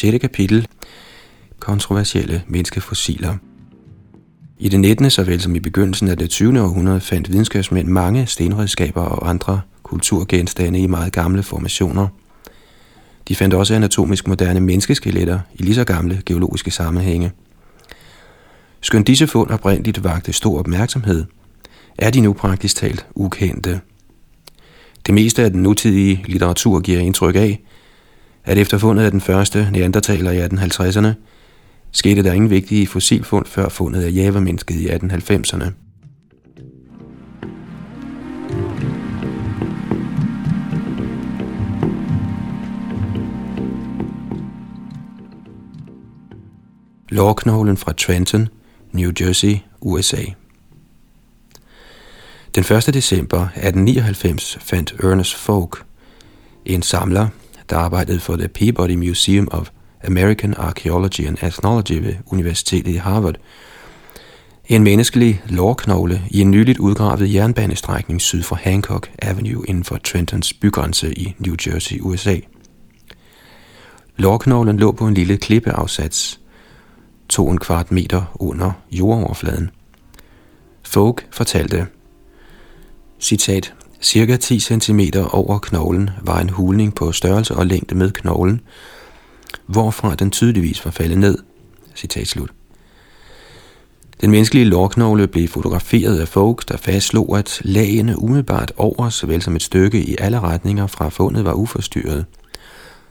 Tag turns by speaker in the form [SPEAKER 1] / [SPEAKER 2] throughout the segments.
[SPEAKER 1] 6. kapitel, kontroversielle menneskefossiler. I det 19. såvel som i begyndelsen af det 20. århundrede fandt videnskabsmænd mange stenredskaber og andre kulturgenstande i meget gamle formationer. De fandt også anatomisk moderne menneskeskeletter i lige så gamle geologiske sammenhænge. Skønt disse fund oprindeligt vagte stor opmærksomhed, er de nu praktisk talt ukendte. Det meste af den nutidige litteratur giver indtryk af, at efter fundet af den første neandertaler i 1850'erne, skete der ingen vigtige fossilfund før fundet af javamennesket i 1890'erne. Lårknoglen fra Trenton, New Jersey, USA. Den 1. december 1899 fandt Ernest Folk, en samler, der arbejdede for The Peabody Museum of American Archaeology and Ethnology ved Universitetet i Harvard, en menneskelig lårknogle i en nyligt udgravet jernbanestrækning syd for Hancock Avenue inden for Trentons bygrænse i New Jersey, USA. Lårknoglen lå på en lille klippeafsats, to en kvart meter under jordoverfladen. Folk fortalte, citat, cirka 10 cm over knoglen var en hulning på størrelse og længde med knoglen, hvorfra den tydeligvis var faldet ned. Citat slut. Den menneskelige lårknogle blev fotograferet af folk, der fastslog, at lagene umiddelbart over, såvel som et stykke i alle retninger fra fundet var uforstyrret.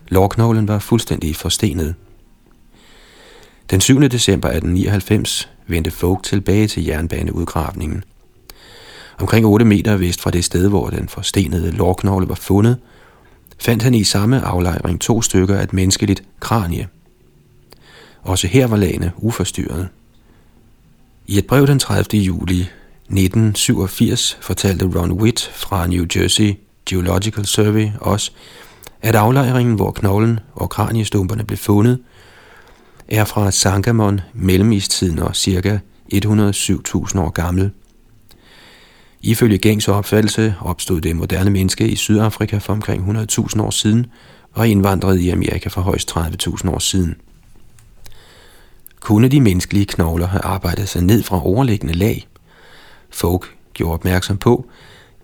[SPEAKER 1] Lårknoglen var fuldstændig forstenet. Den 7. december 1899 vendte Folk tilbage til jernbaneudgravningen. Omkring 8 meter vest fra det sted, hvor den forstenede lårknogle var fundet, fandt han i samme aflejring to stykker af et menneskeligt kranie. Også her var lagene uforstyrret. I et brev den 30. juli 1987 fortalte Ron Witt fra New Jersey Geological Survey os, at aflejringen, hvor knoglen og kraniestumperne blev fundet, er fra Sangamon mellemistiden og ca. 107.000 år gammel. Ifølge gængs opfattelse opstod det moderne menneske i Sydafrika for omkring 100.000 år siden og indvandrede i Amerika for højst 30.000 år siden. Kunne de menneskelige knogler have arbejdet sig ned fra overliggende lag? Folk gjorde opmærksom på,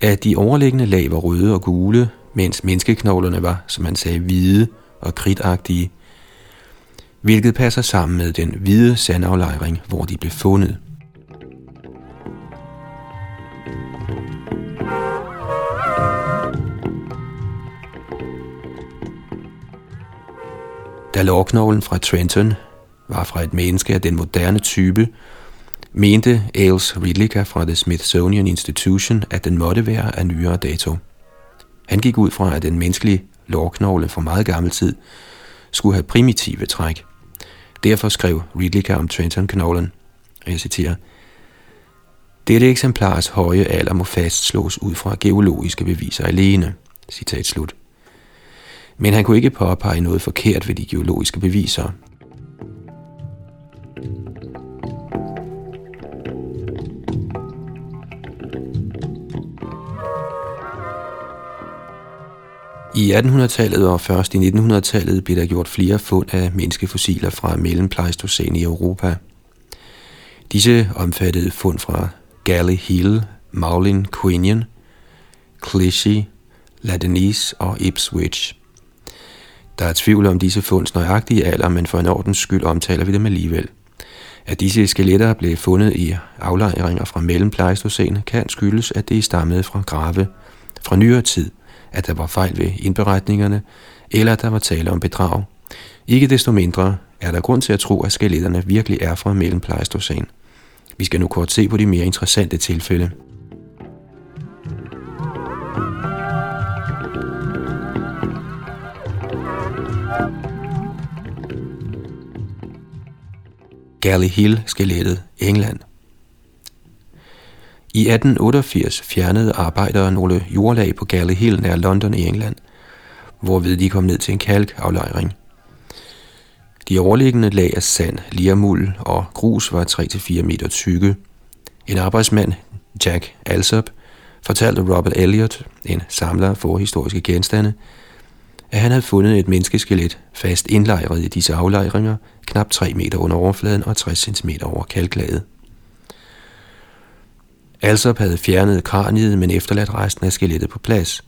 [SPEAKER 1] at de overliggende lag var røde og gule, mens menneskeknoglerne var, som man sagde, hvide og kridtagtige, hvilket passer sammen med den hvide sandaflejring, hvor de blev fundet. Da lårknoglen fra Trenton var fra et menneske af den moderne type, mente Ailes Ridlika fra The Smithsonian Institution, at den måtte være af nyere dato. Han gik ud fra, at den menneskelige lårknogle fra meget gammel tid skulle have primitive træk. Derfor skrev Ridlika om Trenton-knoglen, og jeg citerer, dette eksemplars høje alder må fastslås ud fra geologiske beviser alene. Citat slut. Men han kunne ikke påpege noget forkert ved de geologiske beviser. I 1800-tallet og først i 1900-tallet blev der gjort flere fund af menneskefossiler fra mellempleistocæn i Europa. Disse omfattede fund fra Galley Hill, Maulin Quinion, Clichy, Ladenise og Ipswich. Der er tvivl om disse funds nøjagtige alder, men for en ordens skyld omtaler vi dem alligevel. At disse skeletter blev fundet i aflejringer fra mellempleistocæn kan skyldes, at det stammede fra grave fra nyere tid, at der var fejl ved indberetningerne, eller at der var tale om bedrag. Ikke desto mindre er der grund til at tro, at skeletterne virkelig er fra mellempleistocæn. Vi skal nu kort se på de mere interessante tilfælde. Galley Hill-skelettet, England. I 1888 fjernede arbejdere nogle jordlag på Galley Hill nær London i England, hvorved de kom ned til en kalkaflejring. De overliggende lag af sand, lermuld og grus var 3-4 meter tykke. En arbejdsmand, Jack Alsop, fortalte Robert Elliot, en samler af forhistoriske genstande, at han havde fundet et menneskeskelet fast indlejret i disse aflejringer, knap 3 meter under overfladen og 60 cm over kalklaget. Alsop havde fjernet kraniet, men efterladt resten af skelettet på plads.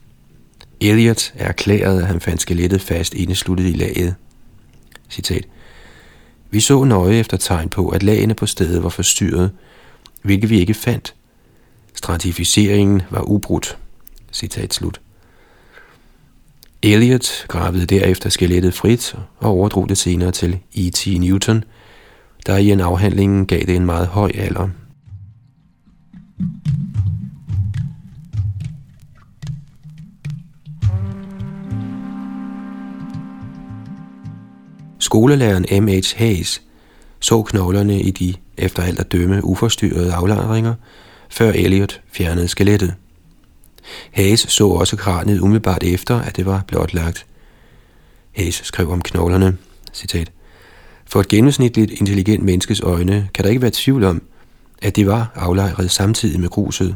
[SPEAKER 1] Elliot erklærede, at han fandt skelettet fast indesluttet i laget. Citat. Vi så nøje efter tegn på, at lagene på stedet var forstyrret, hvilket vi ikke fandt. Stratificeringen var ubrudt. Citat slut. Elliot gravede derefter skelettet frit og overdrog det senere til E.T. Newton, der i en afhandling gav det en meget høj alder. Skolelæreren M.H. Hayes så knoglerne i de efter alt at dømme uforstyrrede aflejringer, før Elliot fjernede skelettet. Hayes så også kraniet umiddelbart efter, at det var blotlagt. Hayes skrev om knoglerne, citat, For et gennemsnitligt intelligent menneskes øjne kan der ikke være tvivl om, at det var aflejret samtidig med gruset.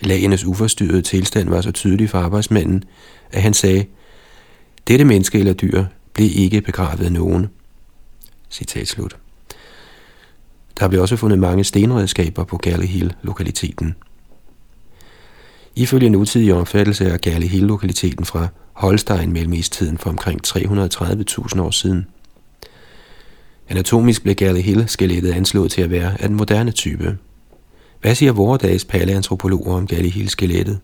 [SPEAKER 1] Lagenes uforstyrrede tilstand var så tydelig for arbejdsmanden, at han sagde, dette menneske eller dyr blev ikke begravet af nogen. Citat slut. Der blev også fundet mange stenredskaber på Galley-Hill-lokaliteten. Ifølge nutidig opfattelse er Galley-Hill-lokaliteten fra Holstein mellem istiden for omkring 330.000 år siden. Anatomisk blev Galley-Hill-skelettet anslået til at være af den moderne type. Hvad siger vore dages paleantropologer om Galley-Hill-skelettet?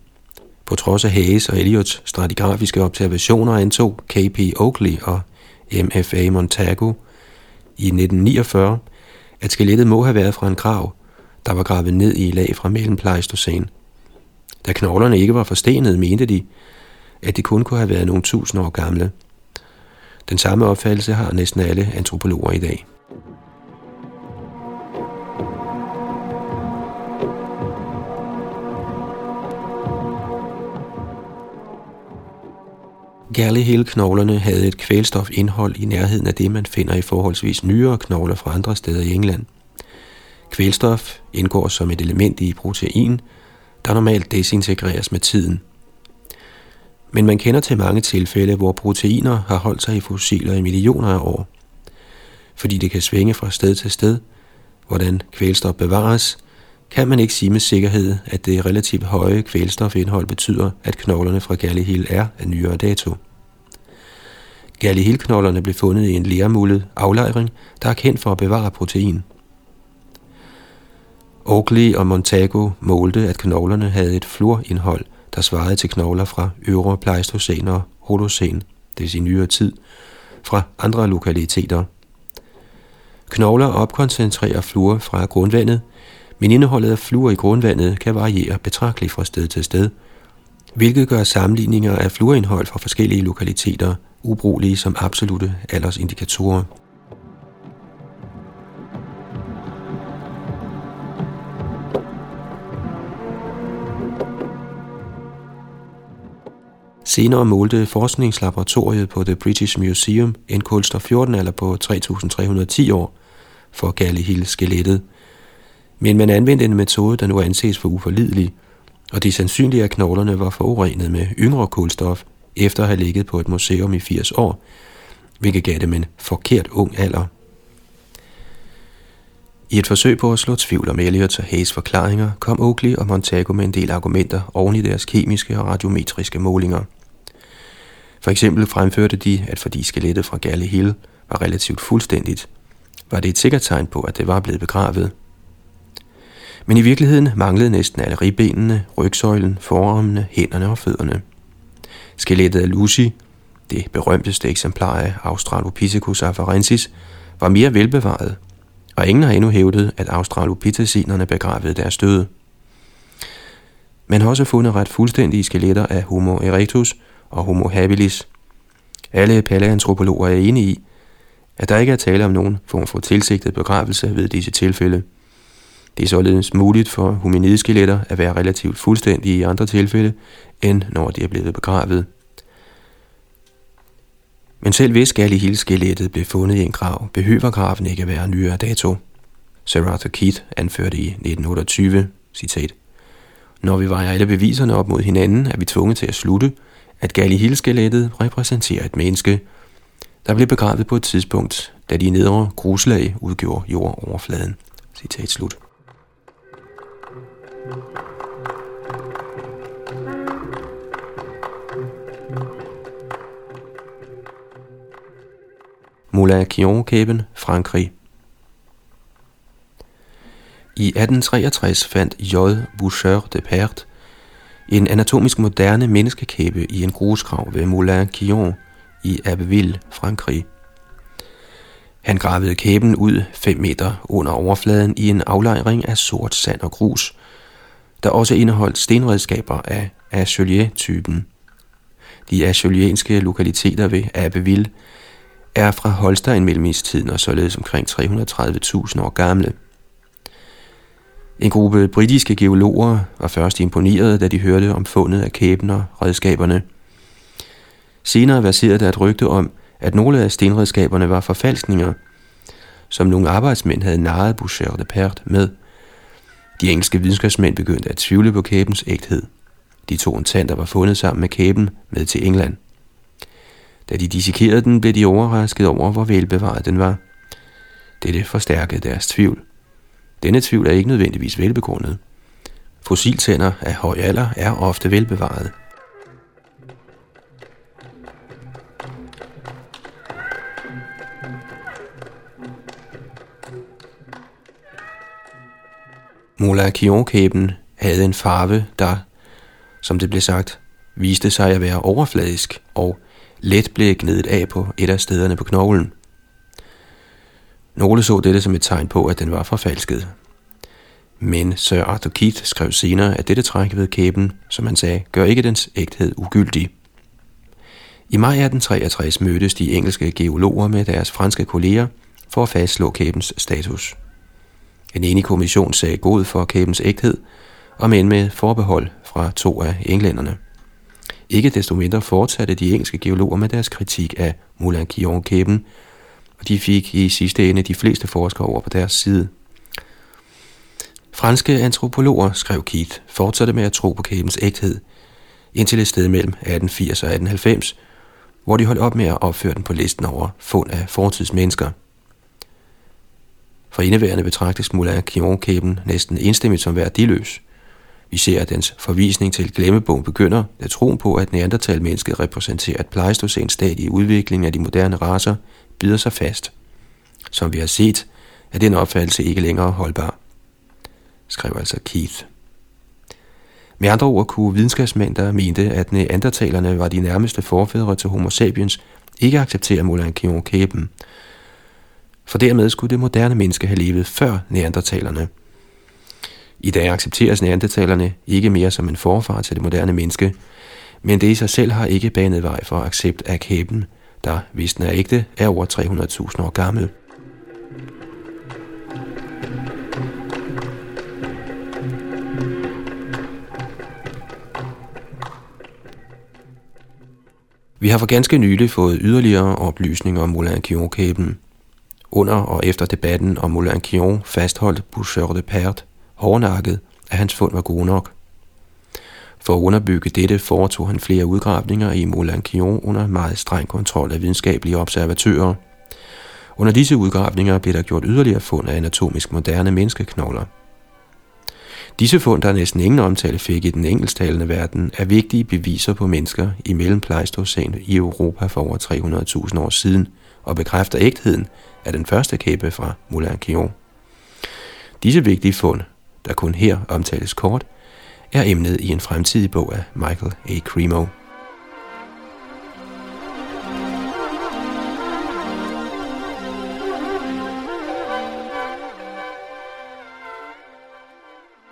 [SPEAKER 1] På trods af Hayes og Elliots stratigrafiske observationer antog K.P. Oakley og M.F.A. Montagu i 1949, at skelettet må have været fra en grav, der var gravet ned i lag fra mellem Pleistocene da knoglerne ikke var forstenet, mente de, at de kun kunne have været nogle tusind år gamle. Den samme opfattelse har næsten alle antropologer i dag. Gallehill-knoglerne havde et kvælstofindhold i nærheden af det, man finder i forholdsvis nyere knogler fra andre steder i England. Kvælstof indgår som et element i protein, der normalt desintegreres med tiden. Men man kender til mange tilfælde, hvor proteiner har holdt sig i fossiler i millioner af år. Fordi det kan svinge fra sted til sted, hvordan kvælstof bevares, kan man ikke sige med sikkerhed, at det relativt høje kvælstofindhold betyder, at knoglerne fra Gallihil er af nyere dato. Gallihil-knoglerne blev fundet i en lermullet aflejring, der er kendt for at bevare protein. Oakley og Montago målte, at knoglerne havde et fluorindhold, der svarede til knogler fra øvre pleistocæn og holocæn, det vil nyere tid, fra andre lokaliteter. Knogler opkoncentrerer fluor fra grundvandet, men indholdet af fluor i grundvandet kan variere betragteligt fra sted til sted, hvilket gør sammenligninger af fluorindhold fra forskellige lokaliteter ubrugelige som absolute aldersindikatorer. Senere målte forskningslaboratoriet på The British Museum en kulstof 14 alder på 3310 år for at Gallihil skelettet. Men man anvendte en metode, der nu anses for uforlidelig, og det er sandsynligt, at knoglerne var forurenet med yngre kulstof, efter at have ligget på et museum i 80 år, hvilket gav dem en forkert ung alder. I et forsøg på at slå tvivl om Elliot og Hayes forklaringer, kom Oakley og Montago med en del argumenter oven i deres kemiske og radiometriske målinger. For eksempel fremførte de, at fordi skelettet fra Galle Hill var relativt fuldstændigt, var det et sikkert tegn på, at det var blevet begravet. Men i virkeligheden manglede næsten alle ribbenene, rygsøjlen, forarmene, hænderne og fødderne. Skelettet af Lucy, det berømteste eksemplar af Australopithecus afarensis, var mere velbevaret – og ingen har endnu hævdet, at australopithecинerne begravede deres døde. Man har også fundet ret fuldstændige skeletter af Homo erectus og Homo habilis. Alle paleantropologer er enige i, at der ikke er tale om nogen form for tilsigtet begravelse ved disse tilfælde. Det er således muligt for hominidskeletter at være relativt fuldstændige i andre tilfælde, end når de er blevet begravet. Men selv hvis Gallihil-skelettet blev fundet i en grav, behøver graven ikke at være nyere dato. Sir Arthur Keith anførte i 1928, citat, Når vi vejer alle beviserne op mod hinanden, er vi tvunget til at slutte, at Gallihil-skelettet repræsenterer et menneske, der blev begravet på et tidspunkt, da de nedre gruslag udgjorde jordoverfladen. Citat slut. Moulin Kion-kæben, Frankrig. I 1863 fandt J. Boucher de Pert en anatomisk moderne menneskekæbe i en grusgrav ved Moulin Kion i Abbeville, Frankrig. Han gravede kæben ud 5 meter under overfladen i en aflejring af sort sand og grus, der også indeholdt stenredskaber af Achelier-typen. De achelienske lokaliteter ved Abbeville er fra Holstein-mellemistiden og således omkring 330.000 år gamle. En gruppe britiske geologer var først imponeret, da de hørte om fundet af kæben og redskaberne. Senere verserede der et rygte om, at nogle af stenredskaberne var forfalskninger, som nogle arbejdsmænd havde narret Boucher de Pert med. De engelske videnskabsmænd begyndte at tvivle på kæbens ægthed. De to tanter var fundet sammen med kæben med til England. Da de dissekerede den, blev de overrasket over, hvor velbevaret den var. Dette forstærkede deres tvivl. Denne tvivl er ikke nødvendigvis velbegrundet. Fossiltænder af høj alder er ofte velbevaret. Mola Kion-kæben havde en farve, der, som det blev sagt, viste sig at være overfladisk og let blev gnedet af på et af stederne på knoglen. Nogle så dette som et tegn på, at den var forfalsket. Men Sir Arthur Keith skrev senere, at dette træk ved kæben, som han sagde, gør ikke dens ægthed ugyldig. I maj 1863 mødtes de engelske geologer med deres franske kolleger for at fastslå kæbens status. En enig kommission sagde god for kæbens ægthed, og men med forbehold fra to af englænderne. Ikke desto mindre fortsatte de engelske geologer med deres kritik af Moulin Kion-kæben, og de fik i sidste ende de fleste forskere over på deres side. Franske antropologer, skrev Keith, fortsatte med at tro på kæbens ægthed, indtil et sted mellem 1880 og 1890, hvor de holdt op med at opføre den på listen over fund af fortidsmennesker. For indeværende betragtes Moulin Kion-kæben næsten enstemmigt som værdiløs – Især ser, dens forvisning til glemmebogen begynder, da troen på, at neandertalmennesket repræsenterer et pleistocæn stadie i udviklingen af de moderne raser, bider sig fast. Som vi har set, er den opfattelse ikke længere holdbar, skrev altså Keith. Med andre ord kunne videnskabsmænd, der mente, at neandertalerne var de nærmeste forfædre til homo sapiens, ikke acceptere Molankion-kæben. For dermed skulle det moderne menneske have levet før neandertalerne – i dag accepteres neandertalerne ikke mere som en forfar til det moderne menneske, men det i sig selv har ikke banet vej for accept af kæben, der, hvis den er ægte, er over 300.000 år gammel. Vi har for ganske nylig fået yderligere oplysninger om Moulin-Kion-kæben. Under og efter debatten om Moulin-Kion fastholdt Boucher de Pert, hårdnakket, at hans fund var gode nok. For at underbygge dette foretog han flere udgravninger i Moulin-Kion under meget streng kontrol af videnskabelige observatører. Under disse udgravninger blev der gjort yderligere fund af anatomisk moderne menneskeknogler. Disse fund, der næsten ingen omtale fik i den engelsktalende verden, er vigtige beviser på mennesker i mellempleistocæn i Europa for over 300.000 år siden og bekræfter ægtheden af den første kæbe fra Moulin-Kion. Disse vigtige fund der kun her omtales kort, er emnet i en fremtidig bog af Michael A. Cremo.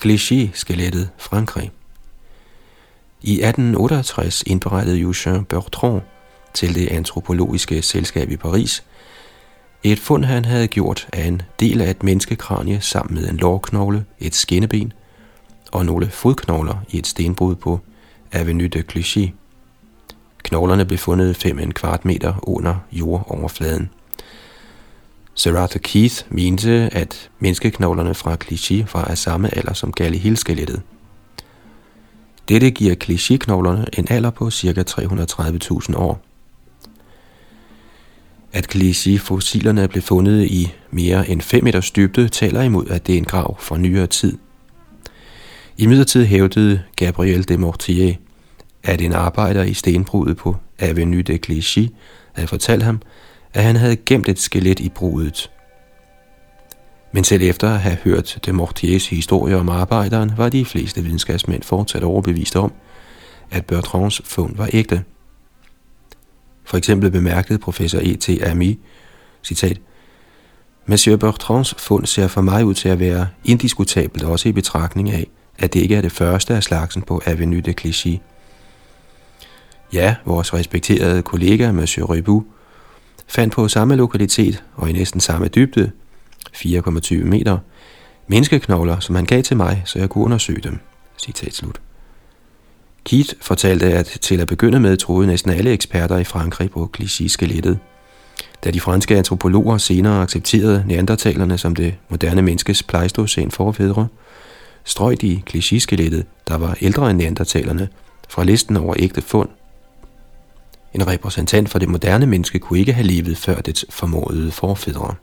[SPEAKER 1] Clichy-skelettet Frankrig. I 1868 indberettede Eugène Bertrand til det antropologiske selskab i Paris et fund, han havde gjort af en del af et menneskekranie sammen med en lårknogle, et skinneben og nogle fodknogler i et stenbrud på Avenue de Clichy. Knoglerne blev fundet 5 kvart meter under jordoverfladen. Sir Arthur Keith mente, at menneskeknoglerne fra Clichy var af samme alder som Gallihil-skelettet. Dette giver Clichy-knoglerne en alder på ca. 330.000 år. At kliché-fossilerne blev fundet i mere end 5 meters dybde, taler imod, at det er en grav fra nyere tid. I midlertid hævdede Gabriel de Mortier, at en arbejder i stenbrudet på Avenue de Clichy havde fortalt ham, at han havde gemt et skelet i brudet. Men selv efter at have hørt de Mortiers historie om arbejderen, var de fleste videnskabsmænd fortsat overbevist om, at Bertrands fund var ægte. For eksempel bemærkede professor E.T. Ami, citat, Monsieur Bertrands fund ser for mig ud til at være indiskutabelt også i betragtning af, at det ikke er det første af slagsen på Avenue de Clichy. Ja, vores respekterede kollega, Monsieur Rebu fandt på samme lokalitet og i næsten samme dybde, 4,20 meter, menneskeknogler, som han gav til mig, så jeg kunne undersøge dem. Citat slut. Keith fortalte, at til at begynde med troede næsten alle eksperter i Frankrig på Clichy-skelettet. Da de franske antropologer senere accepterede neandertalerne som det moderne menneskes pleistocæn forfædre, strøg de Clichy-skelettet, der var ældre end neandertalerne, fra listen over ægte fund. En repræsentant for det moderne menneske kunne ikke have levet før dets formodede forfædre.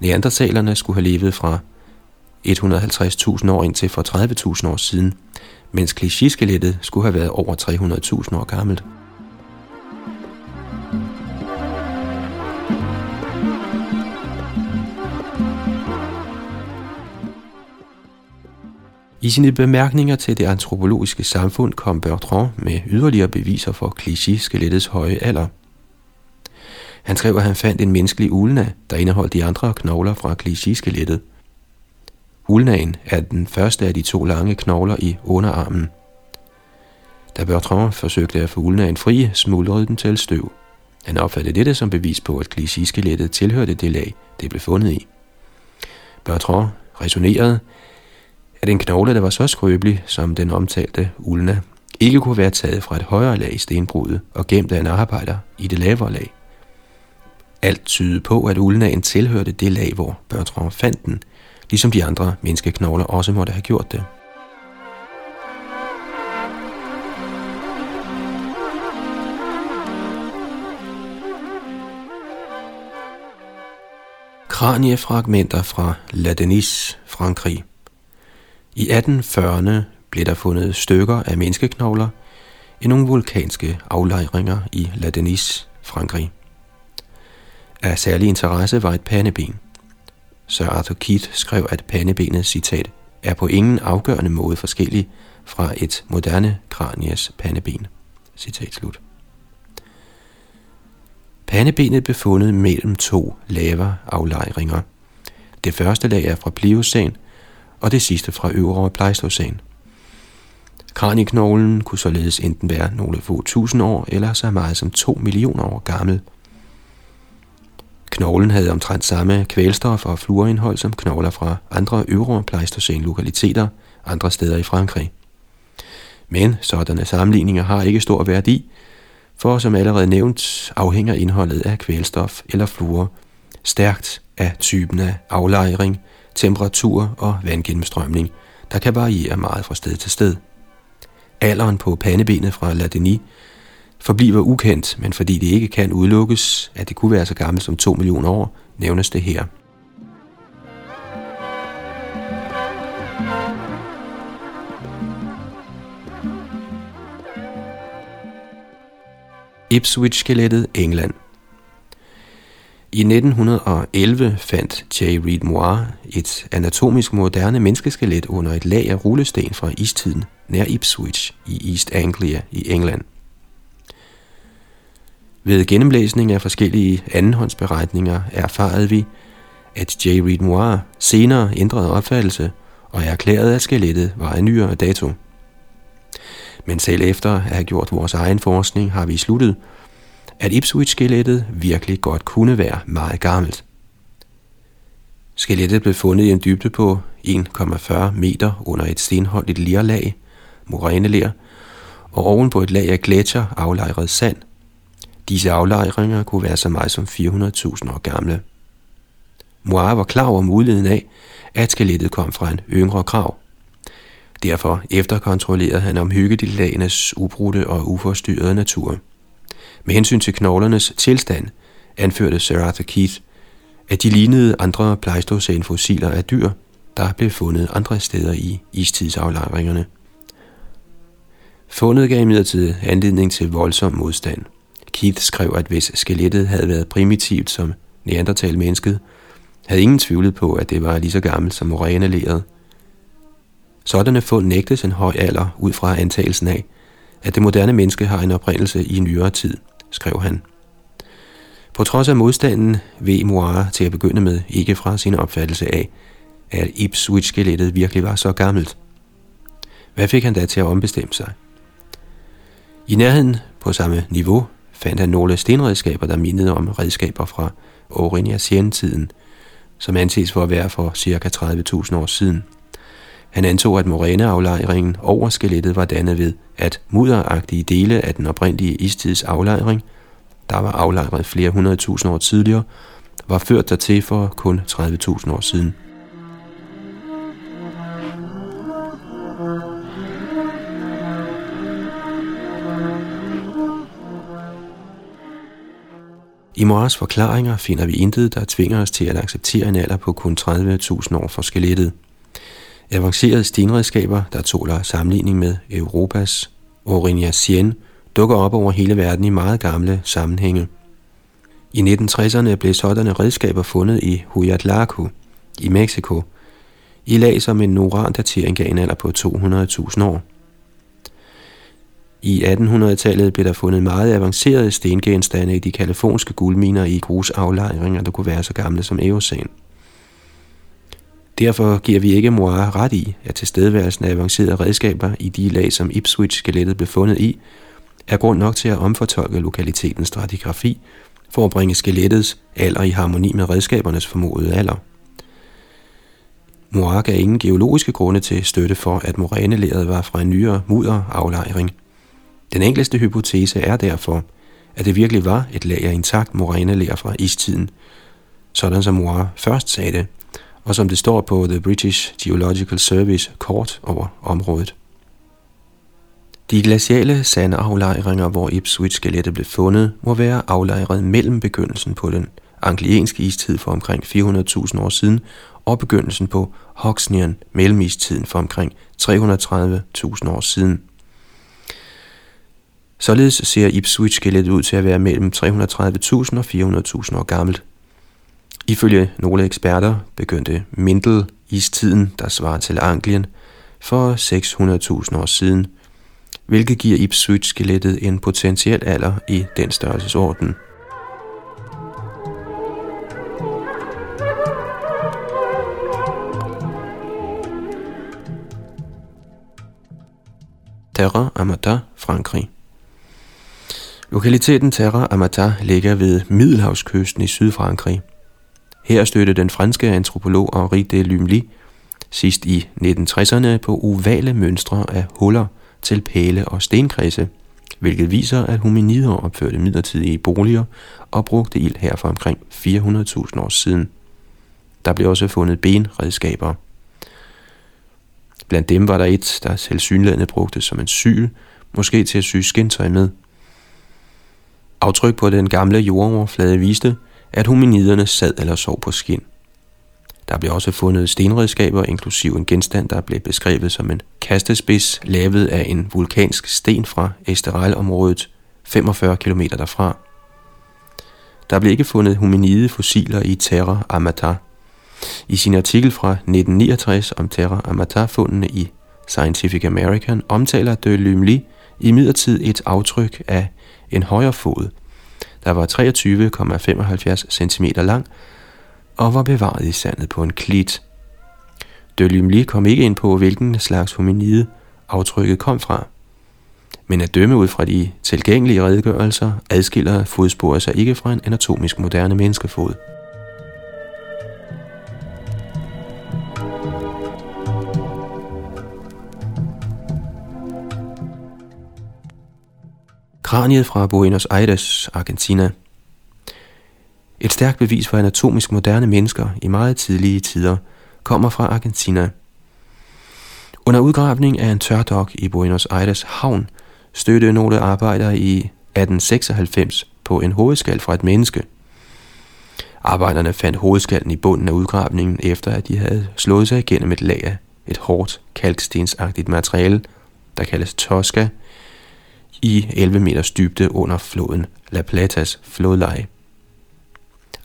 [SPEAKER 1] Neandertalerne skulle have levet fra 150.000 år indtil for 30.000 år siden, mens klichéskelettet skulle have været over 300.000 år gammelt. I sine bemærkninger til det antropologiske samfund kom Bertrand med yderligere beviser for klichéskelettets høje alder. Han skrev, at han fandt en menneskelig ulna, der indeholdt de andre knogler fra klichéskelettet Ulnaen er den første af de to lange knogler i underarmen. Da Bertrand forsøgte at få ulnaen fri, smuldrede den til støv. Han opfattede dette som bevis på, at Clichy-skelettet tilhørte det lag, det blev fundet i. Bertrand resonerede, at en knogle, der var så skrøbelig som den omtalte ulna, ikke kunne være taget fra et højere lag i stenbrudet og gemt af en arbejder i det lavere lag. Alt tydede på, at ulnaen tilhørte det lag, hvor Bertrand fandt den, ligesom de andre menneskeknogler også måtte have gjort det. Kraniefragmenter fra La Denis, Frankrig. I 1840'erne blev der fundet stykker af menneskeknogler i nogle vulkanske aflejringer i La Denis, Frankrig. Af særlig interesse var et pandeben. Sir Arthur Keith skrev, at pandebenet, citat, er på ingen afgørende måde forskellig fra et moderne kranies pandeben. Citat slut. Pandebenet blev fundet mellem to lavere aflejringer. Det første lag er fra Pliocæn, og det sidste fra øvre Pleistocæn. Kranieknoglen kunne således enten være nogle få tusind år, eller så meget som to millioner år gammel. Knoglen havde omtrent samme kvælstof- og fluorindhold som knogler fra andre øvre pleistocæn lokaliteter andre steder i Frankrig. Men sådanne sammenligninger har ikke stor værdi, for som allerede nævnt afhænger indholdet af kvælstof eller fluor stærkt af typen af aflejring, temperatur og vandgennemstrømning, der kan variere meget fra sted til sted. Alderen på pandebenet fra Ladeni forbliver ukendt, men fordi det ikke kan udelukkes, at det kunne være så gammelt som 2 millioner år, nævnes det her. Ipswich-skelettet, England – i 1911 fandt J. Reed Moore et anatomisk moderne menneskeskelet under et lag af rullesten fra istiden nær Ipswich i East Anglia i England. Ved gennemlæsning af forskellige andenhåndsberetninger erfarede vi, at J. Reed Noir senere ændrede opfattelse og erklærede, at skelettet var af nyere dato. Men selv efter at have gjort vores egen forskning, har vi sluttet, at Ipswich-skelettet virkelig godt kunne være meget gammelt. Skelettet blev fundet i en dybde på 1,40 meter under et stenholdigt lerlag, moræneler, og oven på et lag af gletsjer aflejret sand. Disse aflejringer kunne være så meget som 400.000 år gamle. Moir var klar over muligheden af, at skelettet kom fra en yngre krav. Derfor efterkontrollerede han omhyggeligt lagenes ubrudte og uforstyrrede natur. Med hensyn til knoglernes tilstand, anførte Sir Arthur Keith, at de lignede andre pleistocene-fossiler af dyr, der blev fundet andre steder i istidsaflejringerne. Fundet gav imidlertid anledning til voldsom modstand. Keith skrev, at hvis skelettet havde været primitivt som neandertal-mennesket, havde ingen tvivlet på, at det var lige så gammelt som morænelæret. Sådanne fund nægtes en høj alder ud fra antagelsen af, at det moderne menneske har en oprindelse i nyere tid, skrev han. På trods af modstanden ved Moire til at begynde med ikke fra sin opfattelse af, at Ipswich-skelettet virkelig var så gammelt. Hvad fik han da til at ombestemme sig? I nærheden på samme niveau fandt han nogle stenredskaber, der mindede om redskaber fra Aurignacienne-tiden, som anses for at være for ca. 30.000 år siden. Han antog, at moræneaflejringen over skelettet var dannet ved, at mudderagtige dele af den oprindelige istids aflejring, der var aflejret flere hundrede tusind år tidligere, var ført dertil for kun 30.000 år siden. I Moras forklaringer finder vi intet, der tvinger os til at acceptere en alder på kun 30.000 år for skelettet. Avancerede stenredskaber, der tåler sammenligning med Europas Aurignacienne, dukker op over hele verden i meget gamle sammenhænge. I 1960'erne blev sådanne redskaber fundet i Huayatlaco i Mexico, i lag som en urandatering gav en alder på 200.000 år. I 1800-tallet blev der fundet meget avancerede stengenstande i de kaliforniske guldminer i grusaflejringer, der kunne være så gamle som Eocene. Derfor giver vi ikke Moir ret i, at tilstedeværelsen af avancerede redskaber i de lag, som Ipswich-skelettet blev fundet i, er grund nok til at omfortolke lokalitetens stratigrafi for at bringe skelettets alder i harmoni med redskabernes formodede alder. Moir gav ingen geologiske grunde til støtte for, at morænelæret var fra en nyere mudderaflejring – den enkleste hypotese er derfor, at det virkelig var et lag af intakt morænelær fra istiden, sådan som Moir først sagde det, og som det står på The British Geological Service kort over området. De glaciale sandaflejringer, hvor Ipswich-skelettet blev fundet, må være aflejret mellem begyndelsen på den anglienske istid for omkring 400.000 år siden og begyndelsen på Hoxnian mellemistiden for omkring 330.000 år siden. Således ser Ipswich-skelettet ud til at være mellem 330.000 og 400.000 år gammelt. Ifølge nogle eksperter begyndte Mindel-istiden, der svarer til Anglien, for 600.000 år siden, hvilket giver Ipswich-skelettet en potentiel alder i den størrelsesorden. Terra Amata, Frankrig Lokaliteten Terra Amata ligger ved Middelhavskysten i Sydfrankrig. Her stødte den franske antropolog Henri de Lumli sidst i 1960'erne på ovale mønstre af huller til pæle og stenkredse, hvilket viser, at hominider opførte midlertidige boliger og brugte ild her for omkring 400.000 år siden. Der blev også fundet benredskaber. Blandt dem var der et, der selvsynlædende brugte som en syl, måske til at sy skintøj med – Aftryk på den gamle jordoverflade viste, at hominiderne sad eller sov på skin. Der blev også fundet stenredskaber, inklusiv en genstand, der blev beskrevet som en kastespids, lavet af en vulkansk sten fra Esterel-området 45 km derfra. Der blev ikke fundet hominide fossiler i Terra Amata. I sin artikel fra 1969 om Terra Amata-fundene i Scientific American omtaler de Lumli i midlertid et aftryk af en højre fod, der var 23,75 cm lang og var bevaret i sandet på en klit. Dølymli kom ikke ind på, hvilken slags hominide aftrykket kom fra. Men at dømme ud fra de tilgængelige redegørelser, adskiller fodsporet sig ikke fra en anatomisk moderne menneskefod. Kraniet fra Buenos Aires, Argentina. Et stærkt bevis for anatomisk moderne mennesker i meget tidlige tider kommer fra Argentina. Under udgravning af en tørdok i Buenos Aires havn stødte nogle arbejdere i 1896 på en hovedskal fra et menneske. Arbejderne fandt hovedskallen i bunden af udgravningen, efter at de havde slået sig igennem et lag af et hårdt, kalkstensagtigt materiale, der kaldes Tosca, i 11 meters dybde under floden La Platas flodleje.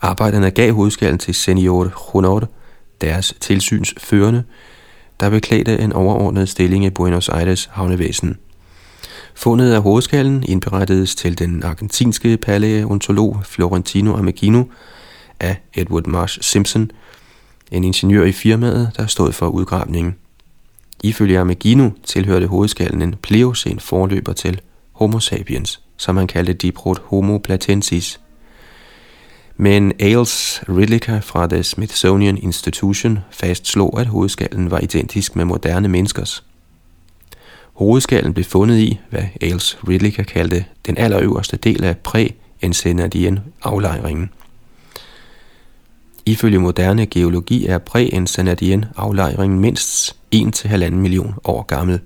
[SPEAKER 1] Arbejderne gav hovedskallen til Senior Honor, deres tilsynsførende, der beklædte en overordnet stilling i Buenos Aires havnevæsen. Fundet af hovedskallen indberettedes til den argentinske paleontolog Florentino Amegino af Edward Marsh Simpson, en ingeniør i firmaet, der stod for udgravningen. Ifølge Amegino tilhørte hovedskallen en pleocen forløber til Homo sapiens, som han kaldte Diprot Homo platensis. Men Ailes Ridlicker fra The Smithsonian Institution fastslog, at hovedskallen var identisk med moderne menneskers. Hovedskallen blev fundet i, hvad Ailes Ridlicker kaldte den allerøverste del af præ-ensenadien aflejringen. Ifølge moderne geologi er præ-ensenadien aflejringen mindst 1-1,5 million år gammel.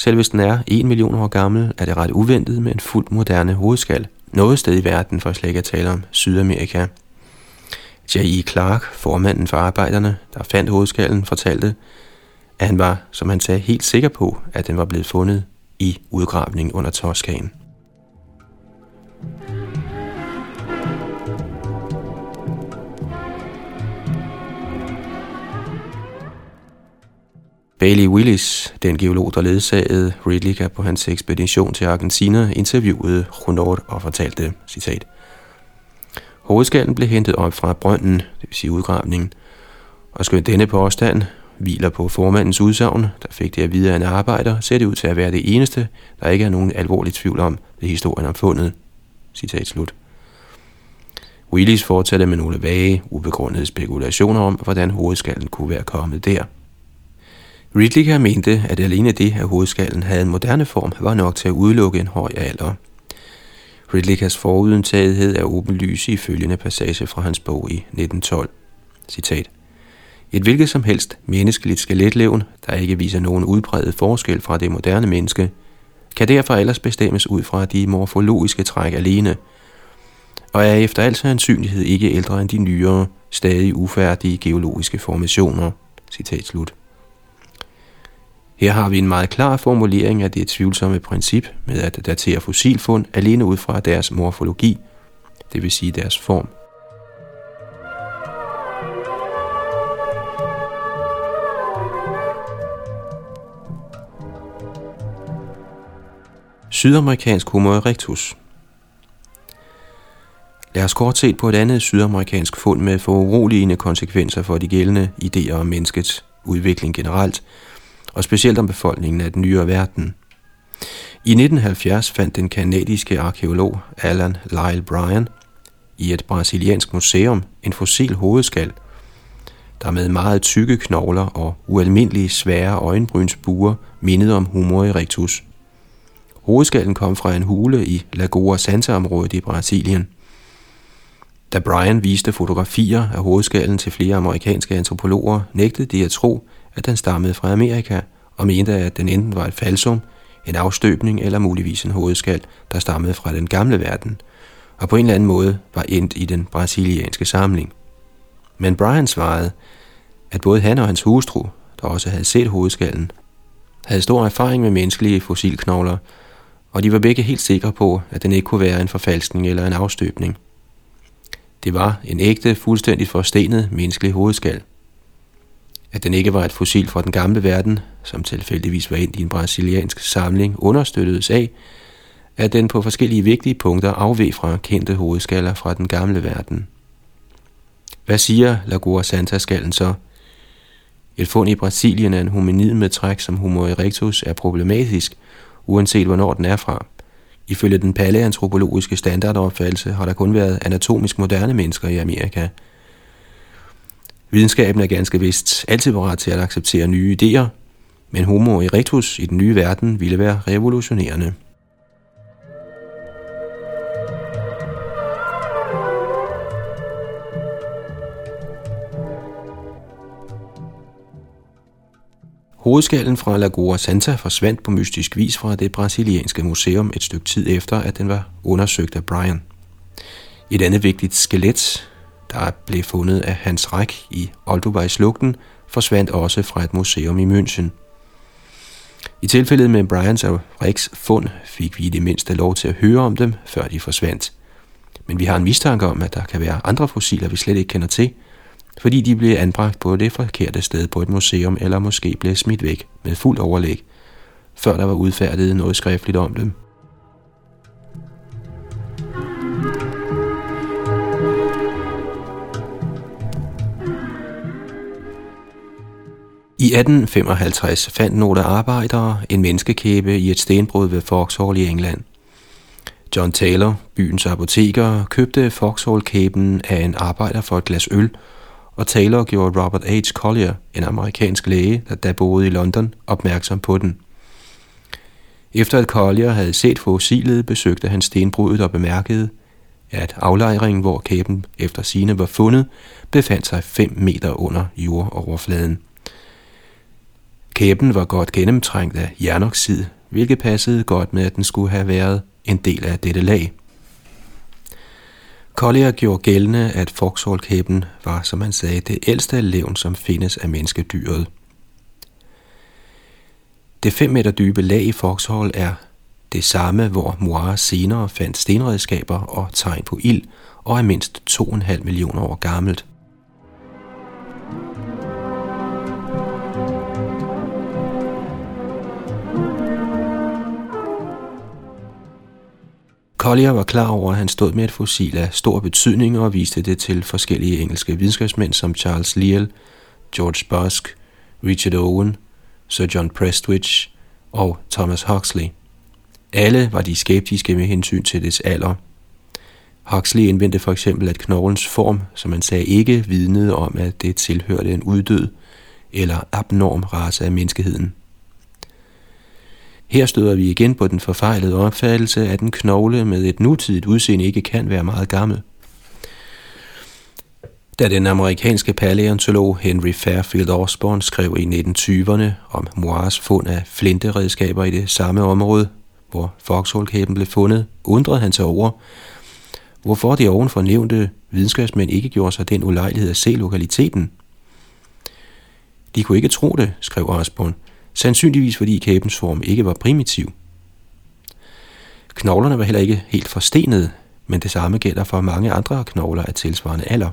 [SPEAKER 1] Selv hvis den er 1 million år gammel, er det ret uventet med en fuldt moderne hovedskal noget sted i verden, for slet ikke at tale om Sydamerika. J.E. Clark, formanden for arbejderne, der fandt hovedskallen, fortalte, at han var, som han sagde, helt sikker på, at den var blevet fundet i udgravningen under Toskaen. Bailey Willis, den geolog, der ledsagede Ridley på hans ekspedition til Argentina, interviewede Runord og fortalte, citat, Hovedskallen blev hentet op fra brønden, det vil sige udgravningen, og skønt denne påstand hviler på formandens udsagn, der fik det at vide af en arbejder, ser det ud til at være det eneste, der ikke er nogen alvorlig tvivl om ved historien om fundet. Citat slut. Willis fortsatte med nogle vage, ubegrundede spekulationer om, hvordan hovedskallen kunne være kommet der. Ridley mente, at alene det, at hovedskallen havde en moderne form, var nok til at udelukke en høj alder. Ridleys forudentagethed er åbenlys i følgende passage fra hans bog i 1912. Citat. Et hvilket som helst menneskeligt skeletlevn, der ikke viser nogen udbredet forskel fra det moderne menneske, kan derfor ellers bestemmes ud fra de morfologiske træk alene, og er efter al sandsynlighed ikke ældre end de nyere, stadig ufærdige geologiske formationer. Citat slut. Her har vi en meget klar formulering af det tvivlsomme princip med at datere fossilfund alene ud fra deres morfologi, det vil sige deres form. Sydamerikansk Homo erectus Lad os kort se på et andet sydamerikansk fund med foruroligende konsekvenser for de gældende idéer om menneskets udvikling generelt – og specielt om befolkningen af den nyere verden. I 1970 fandt den kanadiske arkeolog Alan Lyle Bryan i et brasiliansk museum en fossil hovedskal, der med meget tykke knogler og ualmindelige svære øjenbrynsbuer mindede om Homo erectus. Hovedskallen kom fra en hule i Lagoa Santa-området i Brasilien. Da Brian viste fotografier af hovedskallen til flere amerikanske antropologer, nægtede de at tro, at den stammede fra Amerika, og mente, at den enten var et falsum, en afstøbning eller muligvis en hovedskal, der stammede fra den gamle verden, og på en eller anden måde var endt i den brasilianske samling. Men Brian svarede, at både han og hans hustru, der også havde set hovedskallen, havde stor erfaring med menneskelige fossilknogler, og de var begge helt sikre på, at den ikke kunne være en forfalskning eller en afstøbning. Det var en ægte, fuldstændig forstenet menneskelig hovedskal at den ikke var et fossil fra den gamle verden, som tilfældigvis var ind i en brasiliansk samling, understøttedes af, at den på forskellige vigtige punkter afveg fra kendte hovedskaller fra den gamle verden. Hvad siger Lagoa Santa-skallen så? Et fund i Brasilien af en hominid med træk som Homo erectus er problematisk, uanset hvornår den er fra. Ifølge den paleantropologiske standardopfattelse har der kun været anatomisk moderne mennesker i Amerika – Videnskaben er ganske vist altid parat til at acceptere nye idéer, men homo erectus i den nye verden ville være revolutionerende. Hovedskallen fra Lagoa Santa forsvandt på mystisk vis fra det brasilianske museum et stykke tid efter, at den var undersøgt af Brian. Et andet vigtigt skelet, der blev fundet af Hans Ræk i Oldubajslugten, forsvandt også fra et museum i München. I tilfældet med Brians og Ricks fund fik vi i det mindste lov til at høre om dem, før de forsvandt. Men vi har en mistanke om, at der kan være andre fossiler, vi slet ikke kender til, fordi de blev anbragt på det forkerte sted på et museum, eller måske blev smidt væk med fuld overlæg, før der var udfærdiget noget skriftligt om dem. I 1855 fandt nogle arbejdere en menneskekæbe i et stenbrud ved Vauxhall i England. John Taylor, byens apoteker, købte Vauxhall-kæben af en arbejder for et glas øl, og Taylor gjorde Robert H. Collier, en amerikansk læge, der da boede i London, opmærksom på den. Efter at Collier havde set fossilet, besøgte han stenbruddet og bemærkede, at aflejringen, hvor kæben efter sine var fundet, befandt sig 5 meter under jordoverfladen. Kæben var godt gennemtrængt af jernoxid, hvilket passede godt med, at den skulle have været en del af dette lag. Collier gjorde gældende, at foxhole var, som han sagde, det ældste levn, som findes af menneskedyret. Det 5 meter dybe lag i Foxhall er det samme, hvor Moir senere fandt stenredskaber og tegn på ild, og er mindst 2,5 millioner år gammelt. Collier var klar over, at han stod med et fossil af stor betydning og viste det til forskellige engelske videnskabsmænd som Charles Lyell, George Busk, Richard Owen, Sir John Prestwich og Thomas Huxley. Alle var de skeptiske med hensyn til dets alder. Huxley indvendte for eksempel, at knoglens form, som man sagde, ikke vidnede om, at det tilhørte en uddød eller abnorm race af menneskeheden. Her støder vi igen på den forfejlede opfattelse, at en knogle med et nutidigt udseende ikke kan være meget gammel. Da den amerikanske paleontolog Henry Fairfield Osborn skrev i 1920'erne om Moirs fund af flinteredskaber i det samme område, hvor foxhole blev fundet, undrede han sig over, hvorfor de ovenfor nævnte videnskabsmænd ikke gjorde sig den ulejlighed at se lokaliteten. De kunne ikke tro det, skrev Osborn, sandsynligvis fordi kæbens form ikke var primitiv. Knoglerne var heller ikke helt forstenede, men det samme gælder for mange andre knogler af tilsvarende alder.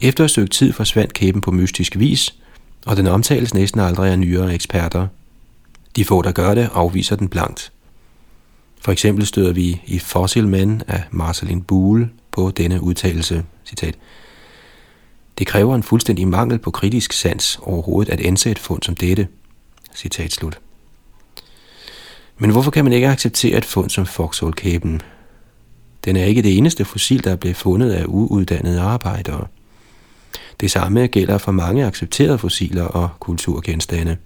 [SPEAKER 1] Efter et stykke tid forsvandt kæben på mystisk vis, og den omtales næsten aldrig af nyere eksperter. De få, der gør det, afviser den blankt. For eksempel støder vi i Fossil Men af Marceline Buhl på denne udtalelse, citat, det kræver en fuldstændig mangel på kritisk sans overhovedet at anse et fund som dette. Citat slut. Men hvorfor kan man ikke acceptere et fund som foxhole-kæben? Den er ikke det eneste fossil, der er blevet fundet af uuddannede arbejdere. Det samme gælder for mange accepterede fossiler og kulturgenstande.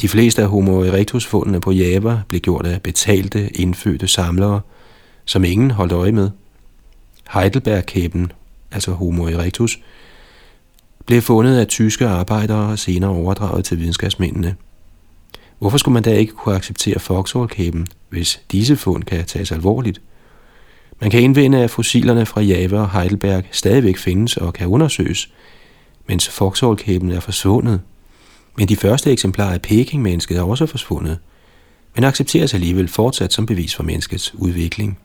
[SPEAKER 1] De fleste af Homo erectus-fundene på Java blev gjort af betalte, indfødte samlere, som ingen holdt øje med. Heidelberg-kæben, altså Homo erectus, blev fundet af tyske arbejdere og senere overdraget til videnskabsmændene. Hvorfor skulle man da ikke kunne acceptere Foxhall-kæben, hvis disse fund kan tages alvorligt? Man kan indvende, at fossilerne fra Java og Heidelberg stadigvæk findes og kan undersøges, mens Foxhall-kæben er forsvundet men de første eksemplarer af Peking-mennesket er også forsvundet, men accepteres alligevel fortsat som bevis for menneskets udvikling.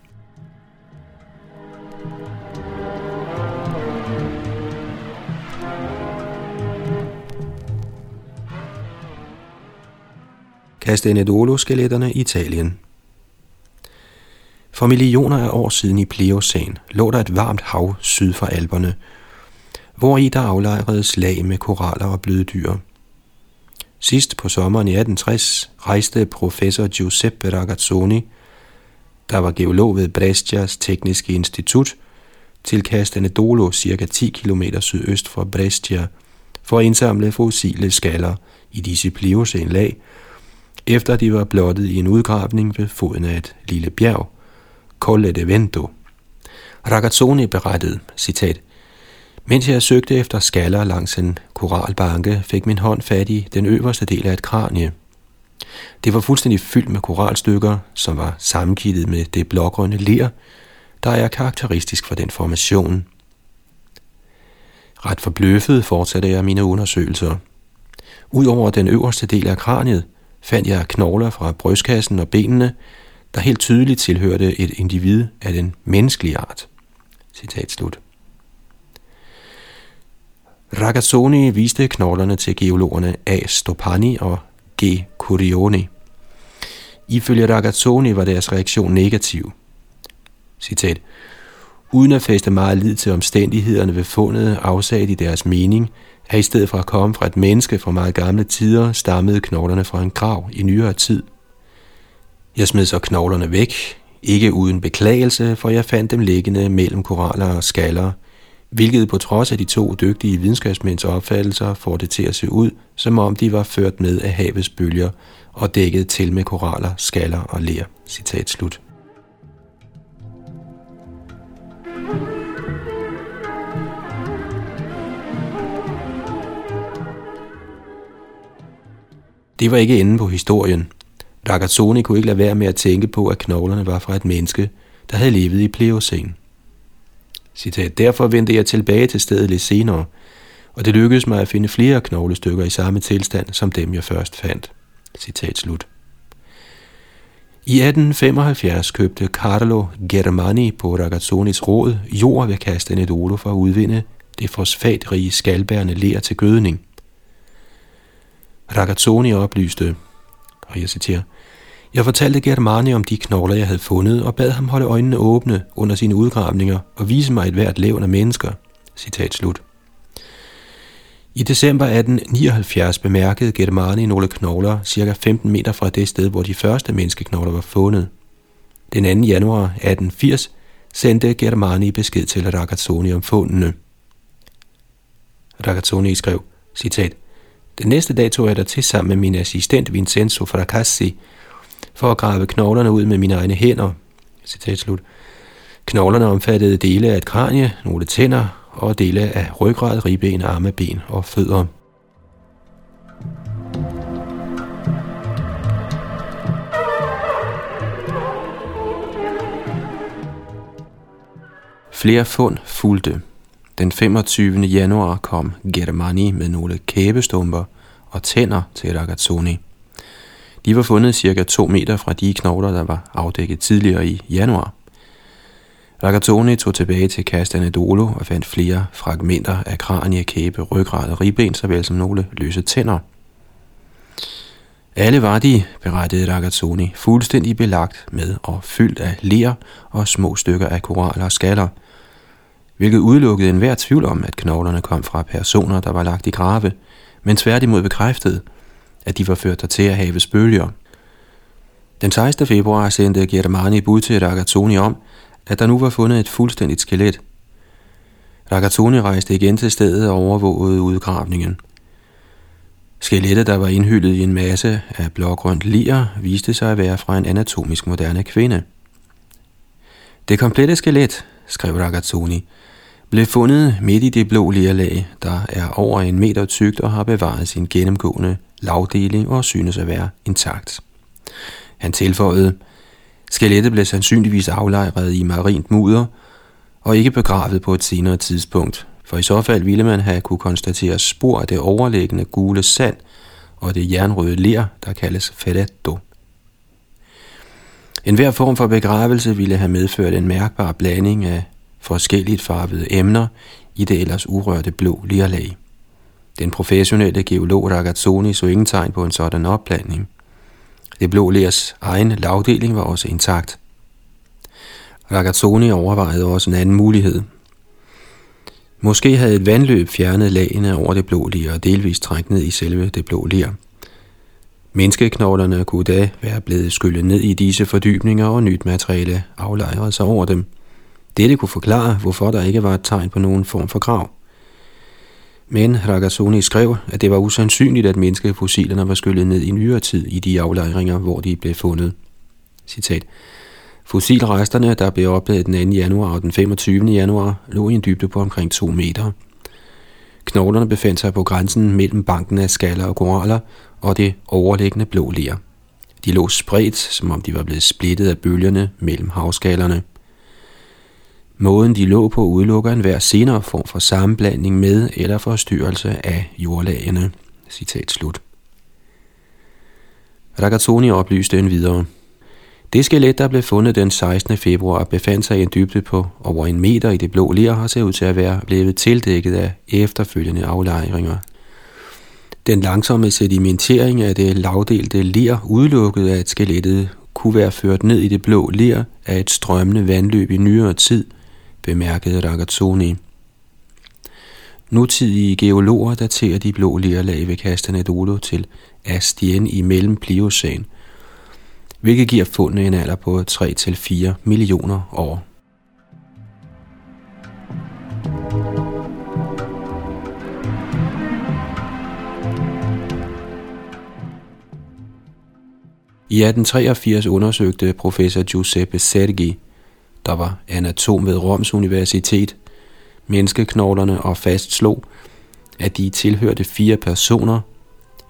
[SPEAKER 1] Castanedolo-skeletterne i Italien For millioner af år siden i Pliocæn lå der et varmt hav syd for Alperne, hvor i der aflejredes lag med koraller og bløddyr – Sidst på sommeren i 1860 rejste professor Giuseppe Ragazzoni, der var geolog ved Brescias Tekniske Institut, til Castanedolo cirka 10 km sydøst for Brescia, for at indsamle fossile skaller i disse pliocæn lag, efter de var blottet i en udgravning ved foden af et lille bjerg, Colle de Vento. Ragazzoni berettede, citat, mens jeg søgte efter skaller langs en koralbanke, fik min hånd fat i den øverste del af et kranie. Det var fuldstændig fyldt med koralstykker, som var sammenkittet med det blågrønne ler, der er karakteristisk for den formation. Ret forbløffet fortsatte jeg mine undersøgelser. Udover den øverste del af kraniet, fandt jeg knogler fra brystkassen og benene, der helt tydeligt tilhørte et individ af den menneskelige art. Citat slut. Ragazzoni viste knoglerne til geologerne A. Stopani og G. Curioni. Ifølge Ragazzoni var deres reaktion negativ. Citat. Uden at fæste meget lid til omstændighederne ved fundet, afsagde de deres mening, at i stedet for at komme fra et menneske fra meget gamle tider, stammede knoglerne fra en grav i nyere tid. Jeg smed så knoglerne væk, ikke uden beklagelse, for jeg fandt dem liggende mellem koraller og skaller, hvilket på trods af de to dygtige videnskabsmænds opfattelser får det til at se ud, som om de var ført med af havets bølger og dækket til med koraller, skaller og ler. Citat slut. Det var ikke enden på historien. Ragazzoni kunne ikke lade være med at tænke på, at knoglerne var fra et menneske, der havde levet i Pleocene. Citat, derfor vendte jeg tilbage til stedet lidt senere, og det lykkedes mig at finde flere knoglestykker i samme tilstand, som dem jeg først fandt. Citat slut. I 1875 købte Carlo Germani på Ragazzonis råd jord ved Castanedolo for at udvinde det fosfatrige skalbærende ler til gødning. Ragazzoni oplyste, og jeg citerer, jeg fortalte Germani om de knogler, jeg havde fundet, og bad ham holde øjnene åbne under sine udgravninger og vise mig et hvert levende mennesker. Citat slut. I december 1879 bemærkede Germani nogle knogler cirka 15 meter fra det sted, hvor de første menneskeknogler var fundet. Den 2. januar 1880 sendte Germani besked til Ragazzoni om fundene. Ragazzoni skrev, citat, Den næste dag tog jeg der til sammen med min assistent Vincenzo Fracassi for at grave knoglerne ud med mine egne hænder. Citat slut. Knoglerne omfattede dele af et kranie, nogle tænder og dele af ryggrad, ribben, arme, ben og fødder. Flere fund fulgte. Den 25. januar kom Germani med nogle kæbestumper og tænder til Ragazzoni. De var fundet cirka 2 meter fra de knogler, der var afdækket tidligere i januar. Ragazzoni tog tilbage til Castanedolo og fandt flere fragmenter af kranie, kæbe, ryggrad og ribben, såvel som nogle løse tænder. Alle var de, berettede Ragazzoni, fuldstændig belagt med og fyldt af ler og små stykker af koraller og skaller, hvilket udelukkede enhver tvivl om, at knoglerne kom fra personer, der var lagt i grave, men tværtimod bekræftede, at de var ført der til at have bølger. Den 16. februar sendte Germani bud til Ragazzoni om, at der nu var fundet et fuldstændigt skelet. Ragazzoni rejste igen til stedet og overvågede udgravningen. Skelettet, der var indhyllet i en masse af blågrønt lir, viste sig at være fra en anatomisk moderne kvinde. Det komplette skelet, skrev Ragazzoni, blev fundet midt i det blå lerlag, der er over en meter tykt og har bevaret sin gennemgående lavdeling og synes at være intakt. Han tilføjede, skelettet blev sandsynligvis aflejret i marint mudder og ikke begravet på et senere tidspunkt, for i så fald ville man have kunne konstatere spor af det overliggende gule sand og det jernrøde ler, der kaldes feretto. En hver form for begravelse ville have medført en mærkbar blanding af forskelligt farvede emner i det ellers urørte blå lerlag. Den professionelle geolog Ragazzoni så ingen tegn på en sådan opblanding. Det blå lers egen lavdeling var også intakt. Ragazzoni overvejede også en anden mulighed. Måske havde et vandløb fjernet lagene over det blå ler og delvis trængt ned i selve det blå ler. Menneskeknoglerne kunne da være blevet skyllet ned i disse fordybninger og nyt materiale aflejret sig over dem. Dette kunne forklare, hvorfor der ikke var et tegn på nogen form for grav. Men Ragazzoni skrev, at det var usandsynligt, at menneskefossilerne var skyllet ned i nyere tid i de aflejringer, hvor de blev fundet. Citat. Fossilresterne, der blev opdaget den 2. januar og den 25. januar, lå i en dybde på omkring 2 meter. Knoglerne befandt sig på grænsen mellem banken af skaller og koraller og det overliggende blå ler. De lå spredt, som om de var blevet splittet af bølgerne mellem havskallerne. Måden de lå på udelukker enhver senere form for sammenblanding med eller forstyrrelse af jordlagene. Citat slut. Ragazzoni oplyste en videre. Det skelet, der blev fundet den 16. februar, befandt sig i en dybde på over en meter i det blå ler og ser ud til at være blevet tildækket af efterfølgende aflejringer. Den langsomme sedimentering af det lavdelte ler udelukkede, at skelettet kunne være ført ned i det blå ler af et strømmende vandløb i nyere tid, bemærkede Ragazzoni. Nutidige geologer daterer de blå lerlag ved Castanedolo til Astien i mellem Pliocene, – hvilket giver fundet en alder på 3-4 millioner år. I 1883 undersøgte professor Giuseppe Sergi, der var anatom ved Roms Universitet, menneskeknoglerne og fastslog, at de tilhørte fire personer,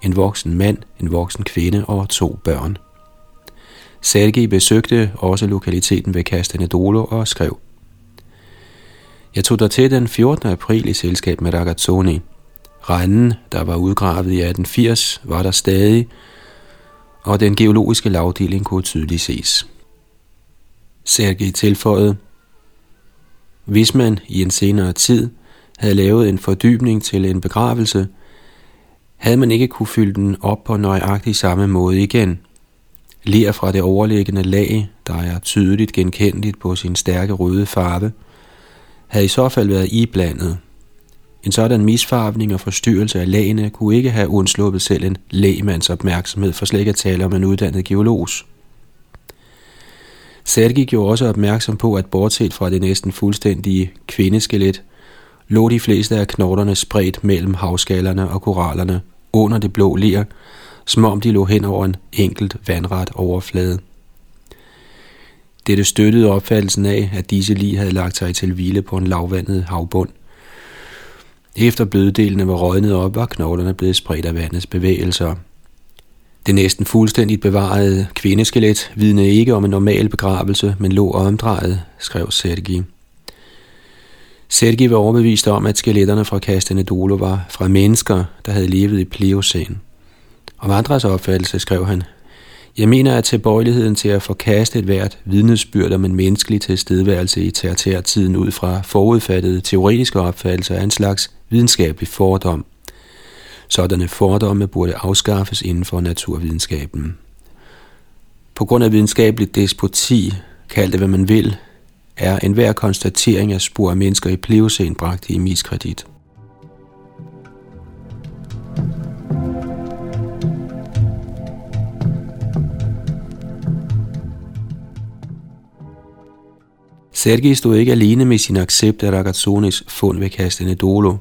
[SPEAKER 1] en voksen mand, en voksen kvinde og to børn. Sergei besøgte også lokaliteten ved Castanedolo og skrev, Jeg tog der til den 14. april i selskab med Ragazzoni. Randen, der var udgravet i 1880, var der stadig, og den geologiske lavdeling kunne tydeligt ses. Sergej tilføjede, hvis man i en senere tid havde lavet en fordybning til en begravelse, havde man ikke kunne fylde den op på nøjagtig samme måde igen – ler fra det overliggende lag, der er tydeligt genkendeligt på sin stærke røde farve, havde i så fald været iblandet. En sådan misfarvning og forstyrrelse af lagene kunne ikke have undsluppet selv en lægmands opmærksomhed, for slet ikke at tale om en uddannet geolog. Sergi gjorde også opmærksom på, at bortset fra det næsten fuldstændige kvindeskelet, lå de fleste af knoglerne spredt mellem havskallerne og korallerne under det blå ler, som om de lå hen over en enkelt vandret overflade. Dette støttede opfattelsen af, at disse lige havde lagt sig til hvile på en lavvandet havbund. Efter bløddelene var rådnet op, var knoglerne blevet spredt af vandets bevægelser. Det næsten fuldstændigt bevarede kvindeskelet vidnede ikke om en normal begravelse, men lå omdrejet, skrev Sergi. Sergi var overbevist om, at skeletterne fra Castanedolo var fra mennesker, der havde levet i Pliocæn. Om andres opfattelse skrev han, jeg mener, at tilbøjeligheden til at forkaste et hvert vidnesbyrd om en menneskelig tilstedeværelse i tertiærtiden ud fra forudfattede teoretiske opfattelser er en slags videnskabelig fordom. Sådanne fordomme burde afskaffes inden for naturvidenskaben. På grund af videnskabelig despoti, kald det hvad man vil, er enhver konstatering af spor af mennesker i plevesen bragt i miskredit. Sergei stod ikke alene med sin accept af Ragazzonis fund ved Castanedolo.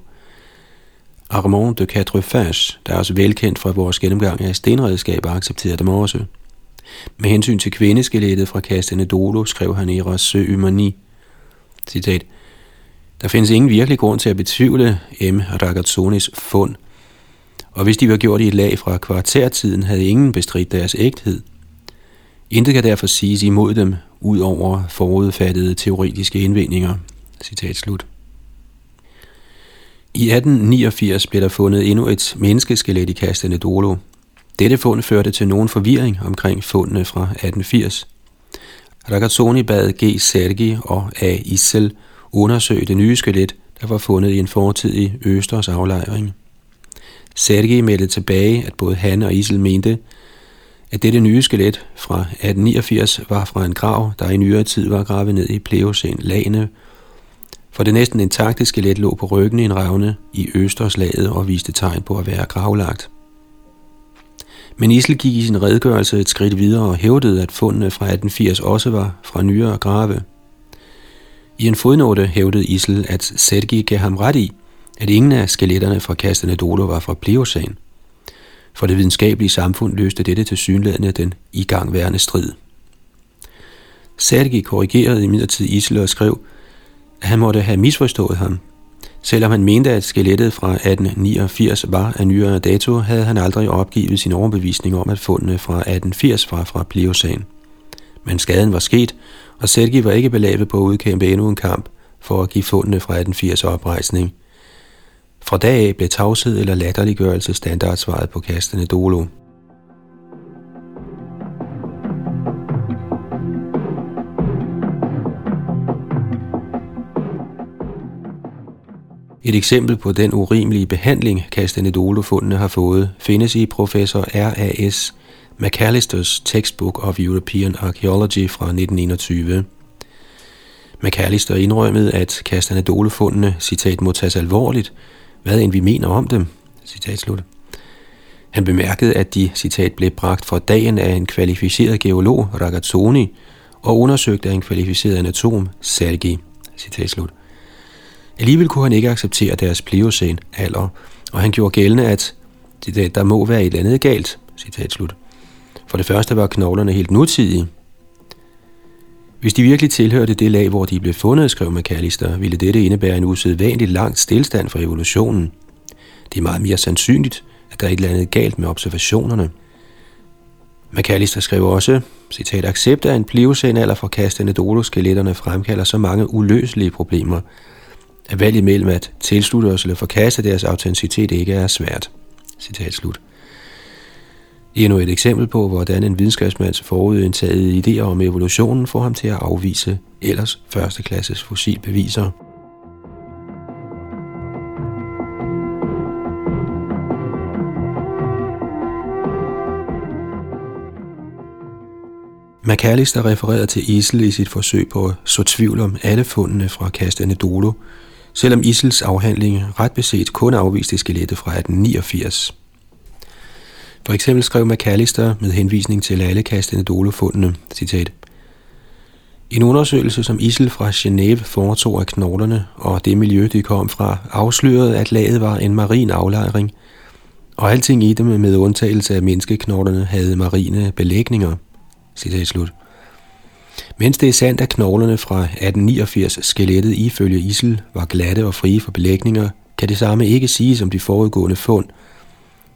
[SPEAKER 1] Armand de Quatrefages, der er også velkendt fra vores gennemgang af stenredskaber, accepterede dem også. Med hensyn til kvindeskelettet fra Castanedolo skrev han i Rassø Ymani, citat, Der findes ingen virkelig grund til at betvivle M. Ragazzonis fund, og hvis de var gjort i et lag fra kvartærtiden, havde ingen bestridt deres ægthed. Intet kan derfor siges imod dem, ud over forudfattede teoretiske indvendinger. Citat slut. I 1889 blev der fundet endnu et menneskeskelet i Castanedolo. Dette fund førte til nogen forvirring omkring fundene fra 1880. Ragazzoni bad G. Sergi og A. Issel undersøge det nye skelet, der var fundet i en fortidig Østers aflejring. Sergi meldte tilbage, at både han og Issel mente, at dette nye skelet fra 1889 var fra en grav, der i nyere tid var gravet ned i Pleocæn lagene, for det næsten intakte skelet lå på ryggen i en revne i Østerslaget og viste tegn på at være gravlagt. Men Isel gik i sin redegørelse et skridt videre og hævdede, at fundene fra 1880 også var fra nyere grave. I en fodnote hævdede Isel, at Sergi gav ham ret i, at ingen af skeletterne fra Castanedolo var fra Pliocæn. For det videnskabelige samfund løste dette til synlædende den igangværende strid. Sergi korrigerede imidlertid Isel og skrev, han måtte have misforstået ham. Selvom han mente, at skelettet fra 1889 var af nyere dato, havde han aldrig opgivet sin overbevisning om, at fundene fra 1880 var fra Pliocæn. Men skaden var sket, og Sergi var ikke belavet på at udkæmpe endnu en kamp for at give fundene fra 1880 oprejsning. Fra dag af blev tavshed eller latterliggørelse standardsvaret på kastende dolo. Et eksempel på den urimelige behandling, Castanedolo-fundene har fået, findes i professor R.A.S. McAllisters Textbook of European Archaeology fra 1921. McAllister indrømmede, at Castanedolo-fundene, citat, må tages alvorligt, hvad end vi mener om dem, citat slut. Han bemærkede, at de, citat, blev bragt fra dagen af en kvalificeret geolog, Ragazzoni, og undersøgt af en kvalificeret anatom, Sergi, citat slut. Alligevel kunne han ikke acceptere deres pliocæn alder, og han gjorde gældende, at der må være et eller andet galt, citat slut. For det første var knoglerne helt nutidige. Hvis de virkelig tilhørte det lag, hvor de blev fundet, skrev McAllister, ville dette indebære en usædvanligt lang stillstand for evolutionen. Det er meget mere sandsynligt, at der er et eller andet galt med observationerne. McAllister skrev også, citat, accept af en pliocæn-alder forkastende kastende skeletterne fremkalder så mange uløselige problemer, at valget mellem at tilslutte os eller forkaste deres autenticitet ikke er svært. Citat slut. Endnu et eksempel på, hvordan en videnskabsmands forudindtaget idéer om evolutionen får ham til at afvise ellers førsteklasses fossilbeviser. McAllister refererede til Isel i sit forsøg på at så tvivl om alle fundene fra Castanedolo, selvom Isels afhandling ret beset kun afviste skelettet fra 1889. For eksempel skrev McAllister med henvisning til alle kastende dolofundene, citat, en undersøgelse, som Isel fra Genève foretog af knoglerne og det miljø, de kom fra, afslørede, at laget var en marin aflejring, og alting i dem med undtagelse af menneskeknoglerne havde marine belægninger. Citat slut. Mens det er sandt, at knoglerne fra 1889 skelettet ifølge Isel var glatte og frie for belægninger, kan det samme ikke siges om de forudgående fund –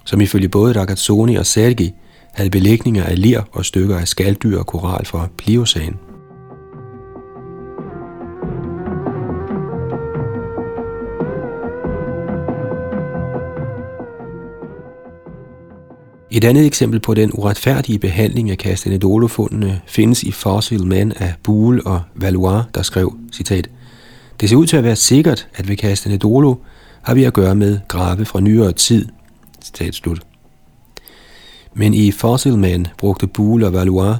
[SPEAKER 1] som ifølge både Ragazzoni og Sergi havde belægninger af ler og stykker af skalddyr og koral fra Pliocæn. Et andet eksempel på den uretfærdige behandling af Castanedolo-fundene findes i Fossil Men af Boole og Valois, der skrev, citat, Det ser ud til at være sikkert, at ved Castanedolo har vi at gøre med grave fra nyere tid, Citat slut. Men i Fossil Man brugte Boole og Valois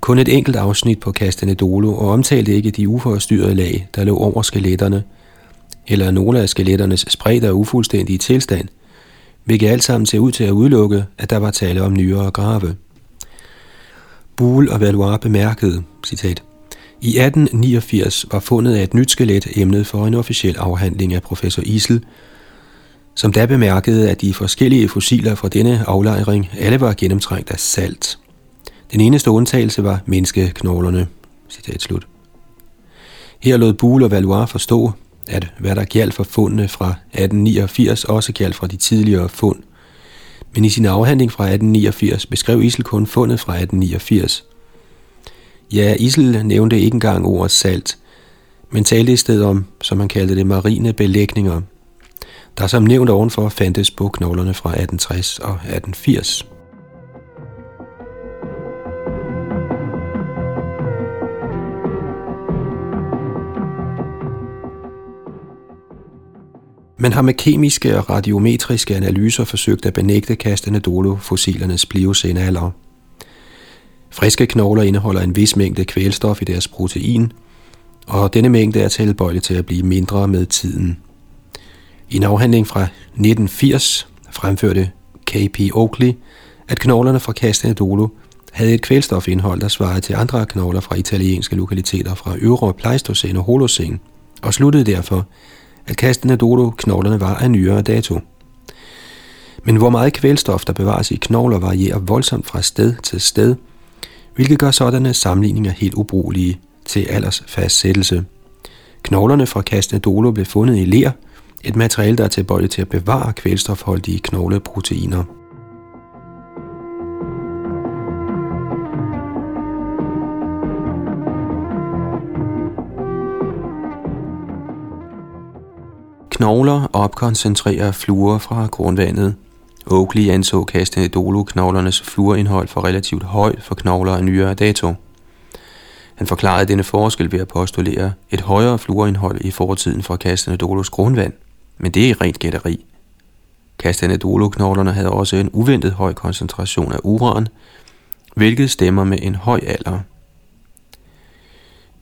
[SPEAKER 1] kun et enkelt afsnit på Castanedolo og omtalte ikke de uforstyrrede lag, der lå over skeletterne, eller nogle af skeletternes spredte og ufuldstændige tilstand, hvilket alt sammen ser ud til at udelukke, at der var tale om nyere grave. Boole og Valois bemærkede, citat, i 1889 var fundet af et nyt skelet emnet for en officiel afhandling af professor Isel, som da bemærkede, at de forskellige fossiler fra denne aflejring alle var gennemtrængt af salt. Den eneste undtagelse var menneskeknoglerne. Citat slut. Her lod Boole og Valois forstå, at hvad der galt for fundene fra 1889 også galt fra de tidligere fund. Men i sin afhandling fra 1889 beskrev Isel kun fundet fra 1889. Ja, Isel nævnte ikke engang ordet salt, men talte i stedet om, som han kaldte det, marine belægninger – der som nævnt ovenfor fandtes bogknoglerne fra 1860 og 1880. Man har med kemiske og radiometriske analyser forsøgt at benægte Castanedolo-fossilernes pliocene Friske knogler indeholder en vis mængde kvælstof i deres protein, og denne mængde er tilbøjelig til at blive mindre med tiden. I en afhandling fra 1980 fremførte K.P. Oakley, at knoglerne fra Castanedolo havde et kvælstofindhold, der svarede til andre knogler fra italienske lokaliteter fra Øvre Pleistocæn og Holocæn, og sluttede derfor, at Castanedolo-knoglerne var af nyere dato. Men hvor meget kvælstof, der bevares i knogler, varierer voldsomt fra sted til sted, hvilket gør sådanne sammenligninger helt ubrugelige til aldersfastsættelse. Knoglerne fra Castanedolo blev fundet i ler, et materiale, der er tilbøjeligt til at bevare kvælstofholdige knogleproteiner. Knogler opkoncentrerer fluor fra grundvandet. Oakley anså Castanedolo-knoglernes fluorindhold for relativt højt for knogler af nyere dato. Han forklarede denne forskel ved at postulere et højere fluorindhold i fortiden for Castanedolos grundvand, men det er rent gætteri. Castanedolo-knoglerne havde også en uventet høj koncentration af uran, hvilket stemmer med en høj alder.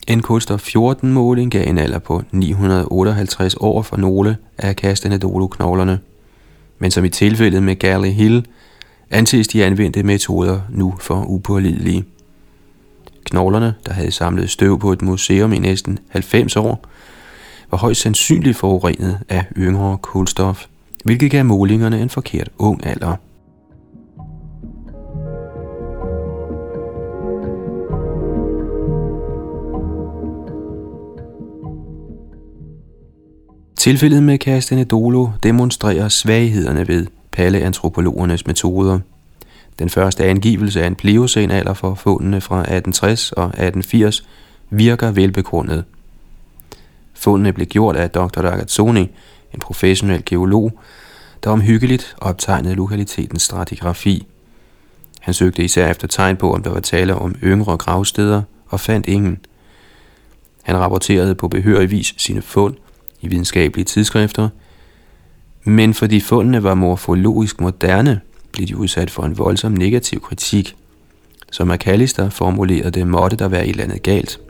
[SPEAKER 1] En kulstof 14 måling gav en alder på 958 år for nogle af Castanedolo-knoglerne, men som i tilfældet med Galley Hill, anses de anvendte metoder nu for upålidelige. Knoglerne, der havde samlet støv på et museum i næsten 90 år, var højst sandsynligt forurenet af yngre kulstof, hvilket gav målingerne en forkert ung alder. Tilfældet med Castanedolo demonstrerer svaghederne ved paleantropologernes metoder. Den første angivelse af en pleocenalder for fundene fra 1860 og 1880 virker velbegrundet. Fundene blev gjort af Dr. Ragazzoni, en professionel geolog, der omhyggeligt optegnede lokalitetens stratigrafi. Han søgte især efter tegn på, om der var tale om yngre gravsteder, og fandt ingen. Han rapporterede på behørig vis sine fund – i videnskabelige tidsskrifter, men fordi fundene var morfologisk moderne, blev de udsat for en voldsom negativ kritik. Som McAllister formulerede det, måtte der være et eller andet galt.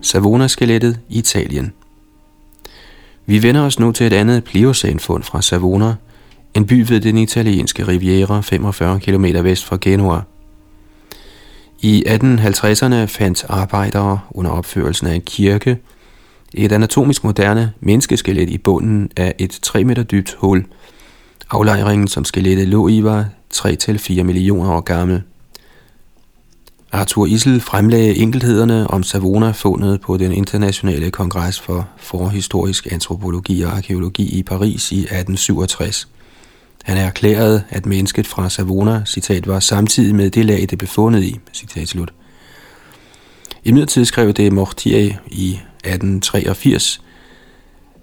[SPEAKER 1] Savona-skelettet i Italien. Vi vender os nu til et andet pliocene-fund fra Savona, en by ved den italienske Riviera 45 km vest fra Genua. I 1850'erne fandt arbejdere under opførelsen af en kirke et anatomisk moderne menneskeskelet i bunden af et 3 meter dybt hul. Aflejringen, som skelettet lå i, var 3-4 millioner år gammel. Arthur Isel fremlagde enkelthederne om Savona-fundet på den internationale kongres for forhistorisk antropologi og arkeologi i Paris i 1867. Han er erklæret, at mennesket fra Savona, citat, var samtidig med det lag, det blev fundet i, citat slut. I midlertid skrev det Mortier i 1883,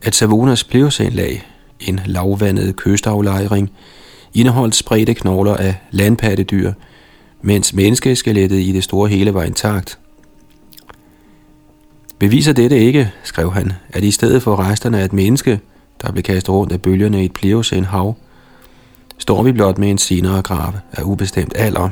[SPEAKER 1] at Savonas pleosanlag, en lavvandet kystaflejring, indeholdt spredte knogler af landpattedyr, mens menneskeskelettet i det store hele var intakt. Beviser dette ikke, skrev han, at i stedet for resterne af et menneske, der blev kastet rundt af bølgerne i et pleosan hav, står vi blot med en senere grave af ubestemt alder.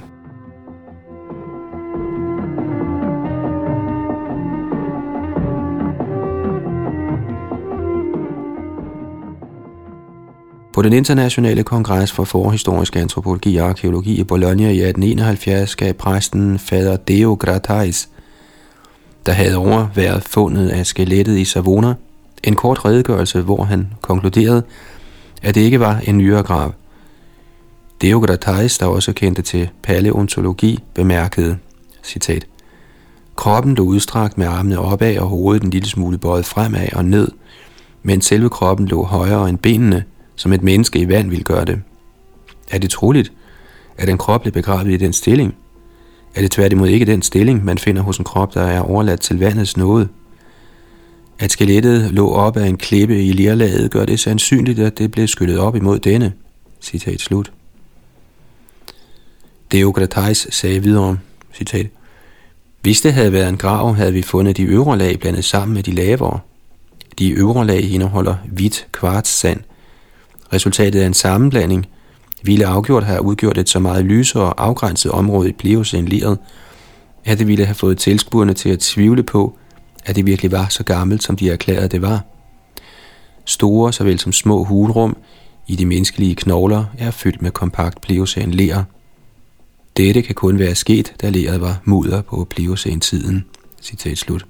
[SPEAKER 1] På den internationale kongres for forhistorisk antropologi og arkeologi i Bologna i 1871 gav præsten fader Deo Gratais, der havde overværet fundet af skelettet i Savona, en kort redegørelse, hvor han konkluderede, at det ikke var en nyere grav, Deogratais, der også kendte til paleontologi, bemærkede, citat, Kroppen lå udstrakt med armene opad og hovedet en lille smule bøjet fremad og ned, men selve kroppen lå højere end benene, som et menneske i vand ville gøre det. Er det troligt, at en krop blev begravet i den stilling? Er det tværtimod ikke den stilling, man finder hos en krop, der er overladt til vandets nåde? At skelettet lå op af en klippe i lirlaget, gør det sandsynligt, at det blev skyllet op imod denne. Citat slut. Deogratais sagde videre, citat, Hvis det havde været en grav, havde vi fundet de øvre lag blandet sammen med de lavere. De øvre lag indeholder hvidt kvartssand. Resultatet af en sammenblanding ville afgjort have udgjort et så meget lysere og afgrænset område i Pliocæn liret, at det ville have fået tilskuerne til at tvivle på, at det virkelig var så gammelt, som de erklærede det var. Store såvel som små hulrum i de menneskelige knogler er fyldt med kompakt pliocæn ler. Dette kan kun være sket, da leret var mudder på Pliocene-tiden. Citat slut.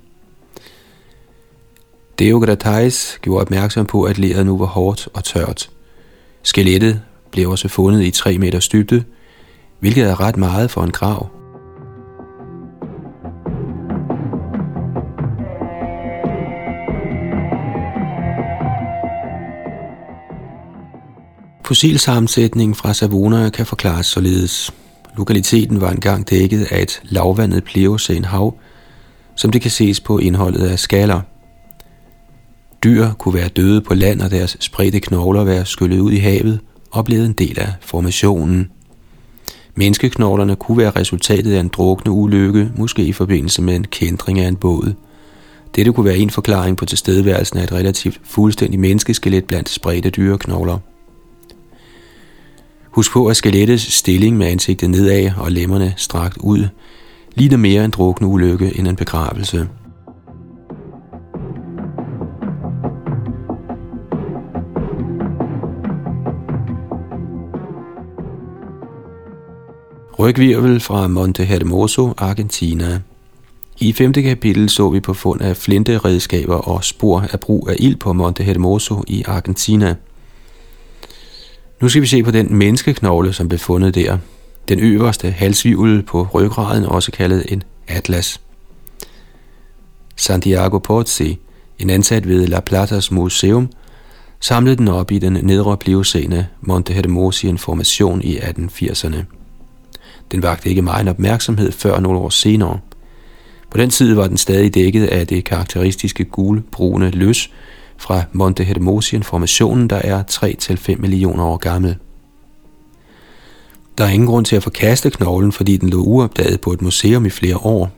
[SPEAKER 1] Deogratais gjorde opmærksom på, at leret nu var hårdt og tørt. Skelettet blev også fundet i 3 meters dybde, hvilket er ret meget for en grav. Fossilsammensætningen fra Savona kan forklares således. Lokaliteten var engang dækket af et lavvandet pleocen hav, som det kan ses på indholdet af skaller. Dyr kunne være døde på land, og deres spredte knogler være skyllet ud i havet og blevet en del af formationen. Menneskeknoglerne kunne være resultatet af en drukne ulykke, måske i forbindelse med en kendring af en båd. Dette kunne være en forklaring på tilstedeværelsen af et relativt fuldstændigt menneskeskelet blandt spredte dyreknogler. Husk på, at skelettets stilling med ansigtet nedad og lemmerne strakt ud ligner mere en drukne ulykke end en begravelse. Rygvirvel fra Monte Hermoso, Argentina. I femte kapitel så vi på fund af flinteredskaber og spor af brug af ild på Monte Hermoso i Argentina. Nu skal vi se på den menneskeknogle, som blev fundet der. Den øverste halsvivl på ryggraden, også kaldet en atlas. Santiago Pozzi, en ansat ved La Platas Museum, samlede den op i den nedre pliocene Monte Hermosian formation i 1880'erne. Den vagte ikke meget opmærksomhed før nogle år senere. På den tid var den stadig dækket af det karakteristiske gulbrune løs fra Monte Hermosien-formationen, der er 3-5 millioner år gammel. Der er ingen grund til at forkaste knoglen, fordi den lå uopdaget på et museum i flere år.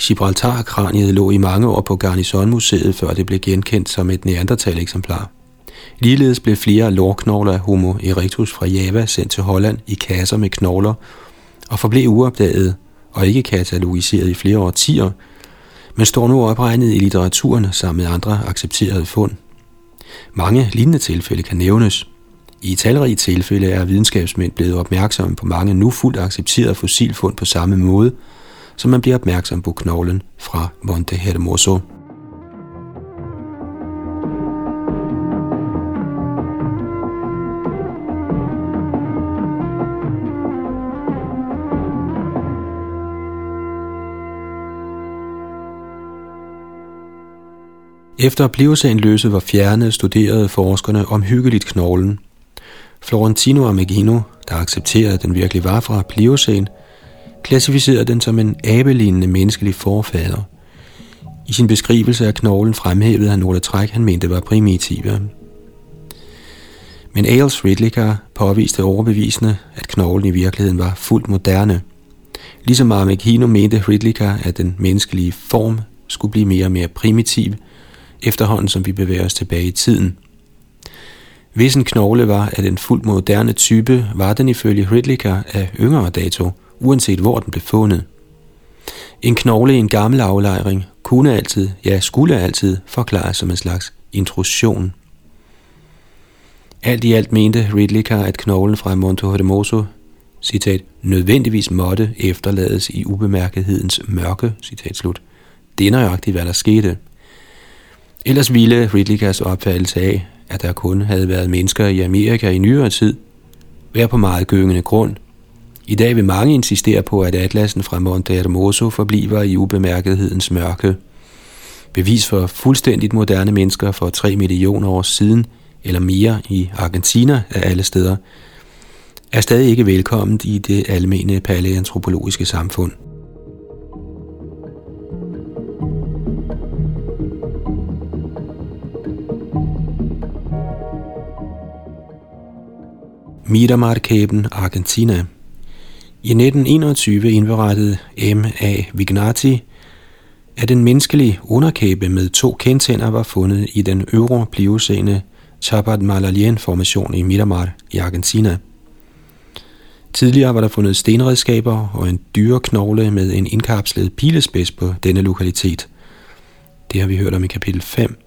[SPEAKER 1] Gibraltar-kraniet lå i mange år på Garnison-museet, før det blev genkendt som et neandertal-eksemplar. Ligeledes blev flere lårknogler af Homo erectus fra Java sendt til Holland i kasser med knogler og forblev uopdaget og ikke katalogiseret i flere årtier, men står nu opregnet i litteraturen sammen med andre accepterede fund. Mange lignende tilfælde kan nævnes. I talrige tilfælde er videnskabsmænd blevet opmærksomme på mange nu fuldt accepterede fossilfund på samme måde, som man bliver opmærksom på knoglen fra Monte Hermoso. Efter at Pliocæn løse var fjernet, studerede forskerne omhyggeligt knoglen. Florentino Amegino, der accepterede, at den virkelig var fra Pliocæn, klassificerede den som en abelignende menneskelig forfader. I sin beskrivelse af knoglen fremhævede han nogle træk, han mente var primitive. Men Ailes Ridlicker påviste overbevisende, at knoglen i virkeligheden var fuldt moderne. Ligesom Amegino mente Ridlicker, at den menneskelige form skulle blive mere og mere primitiv – efterhånden som vi bevæger os tilbage i tiden. Hvis en knogle var af den fuldt moderne type, var den ifølge Ridlicker af yngre dato, uanset hvor den blev fundet. En knogle i en gammel aflejring kunne altid, ja skulle altid, forklares som en slags intrusion. Alt i alt mente Ridlicker, at knoglen fra Monte Hermoso, citat, nødvendigvis måtte efterlades i ubemærkethedens mørke, citat slut. Det er nøjagtigt, hvad der skete – Ellers ville Ridlikas opfattelse af, at der kun havde været mennesker i Amerika i nyere tid, være på meget gyngende grund. I dag vil mange insistere på, at atlasen fra Monte Hermoso forbliver i ubemærkethedens mørke. Bevis for fuldstændigt moderne mennesker for 3 millioner år siden, eller mere i Argentina af alle steder, er stadig ikke velkomment i det almene palæantropologiske samfund. Miramar-kæben Argentina. I 1921 indberettede M.A. Vignati, at en menneskelig underkæbe med to kendtænder var fundet i den øvre pliocene Chabat Malalien-formation i Miramar i Argentina. Tidligere var der fundet stenredskaber og en dyreknogle med en indkapslet pilespids på denne lokalitet. Det har vi hørt om i kapitel 5.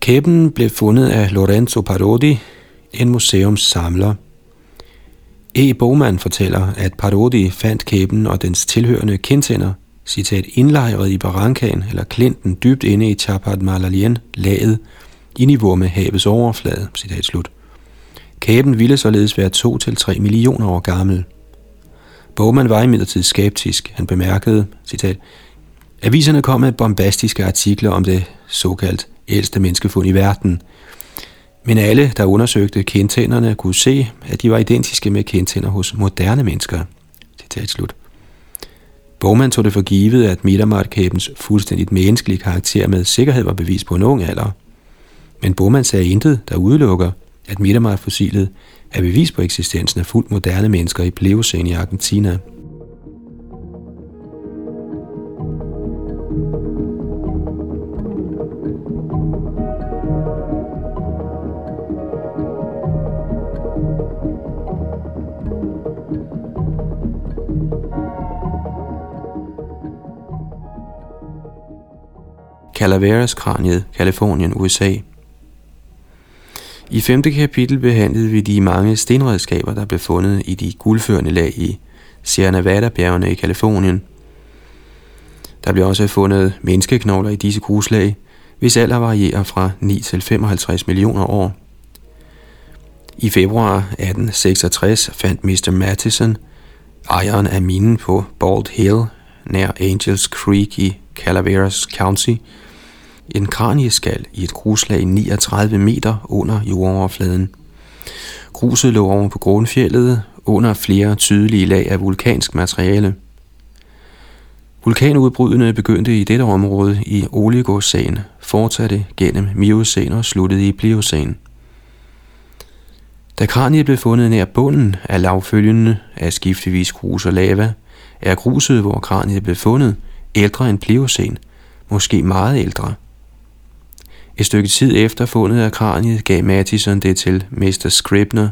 [SPEAKER 1] Kæben blev fundet af Lorenzo Parodi, en museumssamler. E. Bogman fortæller, at Parodi fandt kæben og dens tilhørende kindtænder, citat, indlejret i Barankan eller klinten dybt inde i Chapat Malalien, laget, i niveau med havets overflade, citat slut. Kæben ville således være 2-3 millioner år gammel. Bogman var imidlertid skeptisk. Han bemærkede, citat, Aviserne kom med bombastiske artikler om det såkaldt ældste menneskefund i verden. Men alle, der undersøgte kendtænderne, kunne se, at de var identiske med kendtænder hos moderne mennesker. Citat slut. Bogman tog det for givet, at Mittermartkæbens fuldstændigt menneskelige karakter med sikkerhed var bevis på en ung alder. Men Bogman sagde intet, der udelukker, at Mittermark-fossilet er bevis på eksistensen af fuldt moderne mennesker i Pleocene i Argentina. Calaveras-kraniet, Kalifornien, USA. I femte kapitel behandlede vi de mange stenredskaber, der blev fundet i de guldførende lag i Sierra Nevada-bjergene i Kalifornien. Der blev også fundet menneskeknogler i disse gruslag, hvis alder varierer fra 9 til 55 millioner år. I februar 1866 fandt Mr. Mattison ejeren af minen på Bald Hill nær Angels Creek i Calaveras County – en kranieskal i et gruslag 39 meter under jordoverfladen. Gruset lå over på grundfjellet under flere tydelige lag af vulkansk materiale. Vulkanudbrydene begyndte i dette område i oligocæn, fortsatte gennem miocæn og sluttede i pliocæn. Da kraniet blev fundet nær bunden af lavfølgende af skiftevis grus og lava, er gruset, hvor kraniet blev fundet, ældre end pliocæn, måske meget ældre – et stykke tid efter fundet af kraniet gav Mattison det til Mr. Scribner,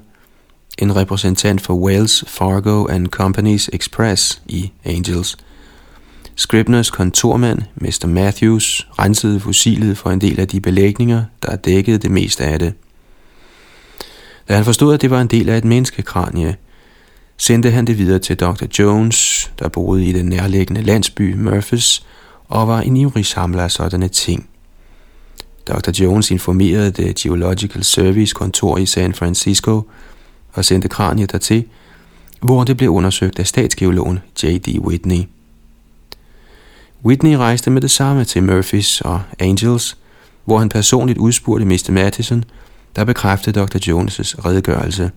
[SPEAKER 1] en repræsentant for Wells Fargo and Companies Express i Angels. Scribners kontormand, Mr. Matthews, rensede fossilet for en del af de belægninger, der dækkede det meste af det. Da han forstod, at det var en del af et menneskekranie, sendte han det videre til Dr. Jones, der boede i den nærliggende landsby Murphys, og var en ivrig samler af sådanne ting. Dr. Jones informerede det Geological Service kontor i San Francisco og sendte kraniet dertil, hvor det blev undersøgt af statsgeologen J.D. Whitney. Whitney rejste med det samme til Murphys og Angels, hvor han personligt udspurgte Mr. Mattison, der bekræftede Dr. Jones' redegørelse.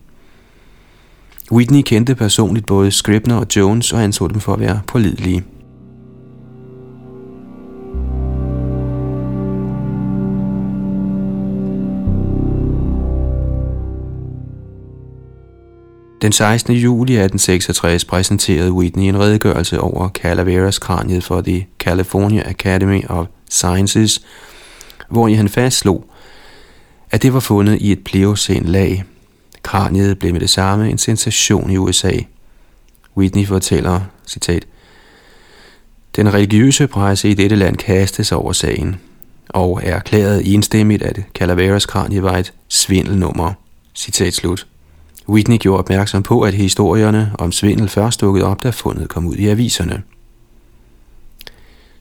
[SPEAKER 1] Whitney kendte personligt både Scribner og Jones og anså dem for at være pålidelige. Den 16. juli 1866 præsenterede Whitney en redegørelse over Calaveras kraniet for The California Academy of Sciences, hvor han fastslog, at det var fundet i et pleocæn lag. Kraniet blev med det samme en sensation i USA. Whitney fortæller, citat, Den religiøse presse i dette land kastes over sagen, og erklærede enstemmigt, at Calaveras kranie var et svindelnummer. Citat slut. Whitney gjorde opmærksom på, at historierne om svindel først dukkede op, da fundet kom ud i aviserne.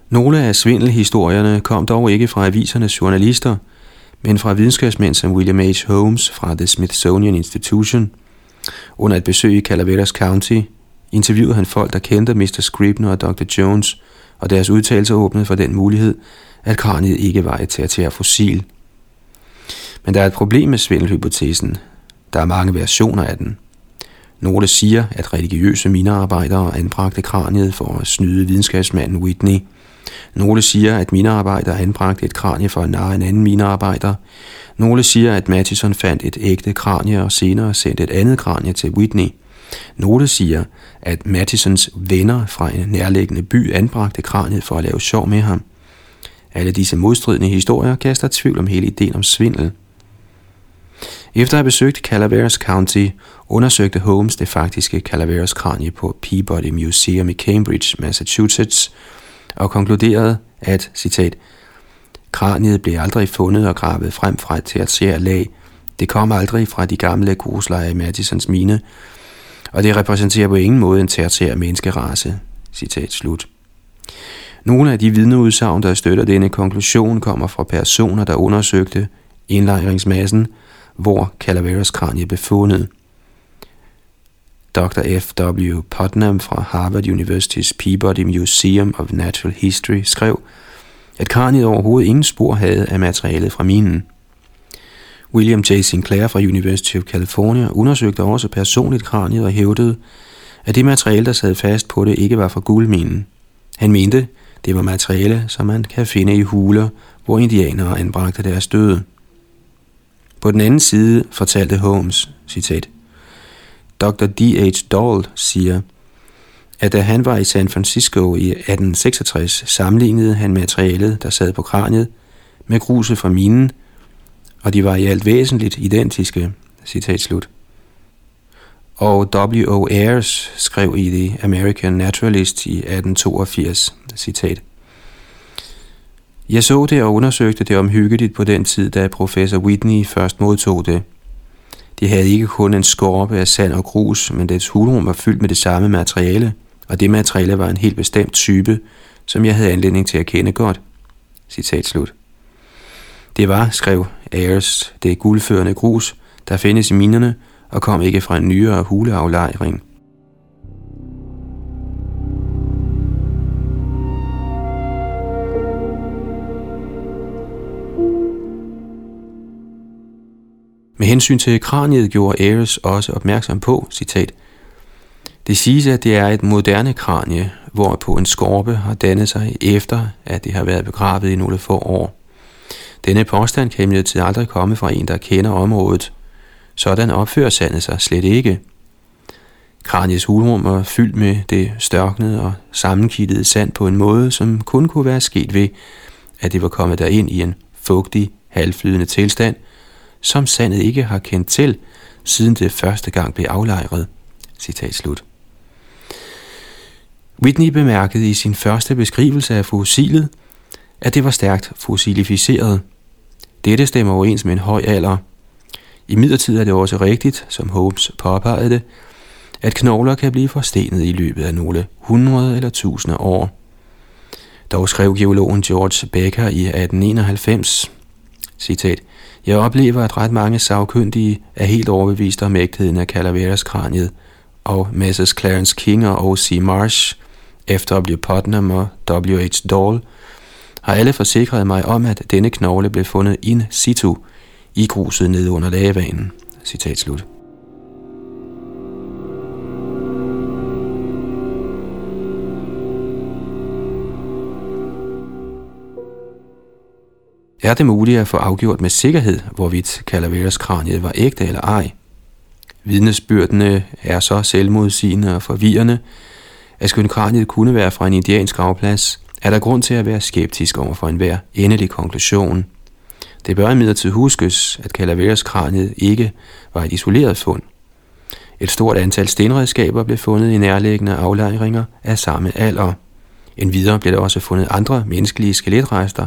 [SPEAKER 1] Nogle af svindelhistorierne kom dog ikke fra avisernes journalister, men fra videnskabsmænd som William H. Holmes fra The Smithsonian Institution. Under et besøg i Calaveras County interviewede han folk, der kendte Mr. Scribner og Dr. Jones, og deres udtalelser åbnede for den mulighed, at kraniet ikke var et tertiær fossil. Men der er et problem med svindelhypotesen, der er mange versioner af den. Nogle siger, at religiøse minearbejdere anbragte kraniet for at snyde videnskabsmanden Whitney. Nogle siger, at minearbejdere anbragte et kranie for at narre en anden minearbejder. Nogle siger, at Mattison fandt et ægte kranie og senere sendte et andet kranie til Whitney. Nogle siger, at Mattisons venner fra en nærliggende by anbragte kraniet for at lave sjov med ham. Alle disse modstridende historier kaster tvivl om hele ideen om svindel. Efter at have besøgt Calaveras County, undersøgte Holmes det faktiske Calaveras kranie på Peabody Museum i Cambridge, Massachusetts, og konkluderede, at, citat, Kraniet blev aldrig fundet og gravet frem fra et tertiært lag. Det kom aldrig fra de gamle grusleje i Madisons mine, og det repræsenterer på ingen måde en tertiær menneskerace. Citat slut. Nogle af de vidneudsagn, der støtter denne konklusion, kommer fra personer, der undersøgte indlejringsmassen, hvor Calaveras kranie blev fundet. Dr. W. Putnam fra Harvard University's Peabody Museum of Natural History skrev, at kraniet overhovedet ingen spor havde af materialet fra minen. William J. Sinclair fra University of California undersøgte også personligt kraniet og hævdede, at det materiale, der sad fast på det, ikke var fra guldminen. Han mente, det var materiale, som man kan finde i huler, hvor indianere anbragte deres døde. På den anden side fortalte Holmes, citat, Dr. D.H. Dahl siger, at da han var i San Francisco i 1866, sammenlignede han materialet, der sad på kraniet, med gruset fra minen, og de var i alt væsentligt identiske. Citat slut. Og W.O. Ayers skrev i The American Naturalist i 1882, citat, jeg så det og undersøgte det omhyggeligt på den tid, da professor Whitney først modtog det. Det havde ikke kun en skorpe af sand og grus, men dets hulrum var fyldt med det samme materiale, og det materiale var en helt bestemt type, som jeg havde anledning til at kende godt. Citat slut. Det var, skrev Ayers, det guldførende grus, der findes i minerne og kom ikke fra en nyere huleaflejring. Med hensyn til kraniet gjorde Ares også opmærksom på, citat, det siges, at det er et moderne kranie, hvorpå en skorpe har dannet sig efter, at det har været begravet i nogle få år. Denne påstand kan imidlertid aldrig komme fra en, der kender området. Sådan opfører sandet sig slet ikke. Kraniets hulrum er fyldt med det størknede og sammenkittede sand på en måde, som kun kunne være sket ved, at det var kommet derind i en fugtig, halvflydende tilstand, som sandet ikke har kendt til, siden det første gang blev aflejret. Citat slut. Whitney bemærkede i sin første beskrivelse af fossilet, at det var stærkt fossilificeret. Dette stemmer overens med en høj alder. I midlertid er det også rigtigt, som Holmes påpegede det, at knogler kan blive forstenet i løbet af nogle hundrede eller tusinde år. Dog skrev geologen George Becker i 1891, citat, jeg oplever, at ret mange sagkyndige er helt overbevist om ægtheden af Calaveras kraniet, og Mrs. Clarence King og O.C. Marsh, F.W. Putnam og W.H. Dahl har alle forsikret mig om, at denne knogle blev fundet in situ i gruset nede under lavaen. Citat slut. Er det muligt at få afgjort med sikkerhed, hvorvidt Calaveras kraniet var ægte eller ej? Vidnesbyrdene er så selvmodsigende og forvirrende, at skøn kraniet kunne være fra en indiansk gravplads, er der grund til at være skeptisk over for enhver endelig konklusion. Det bør imidlertid huskes, at Calaveras kraniet ikke var et isoleret fund. Et stort antal stenredskaber blev fundet i nærliggende aflejringer af samme alder. Endvidere blev der også fundet andre menneskelige skeletrester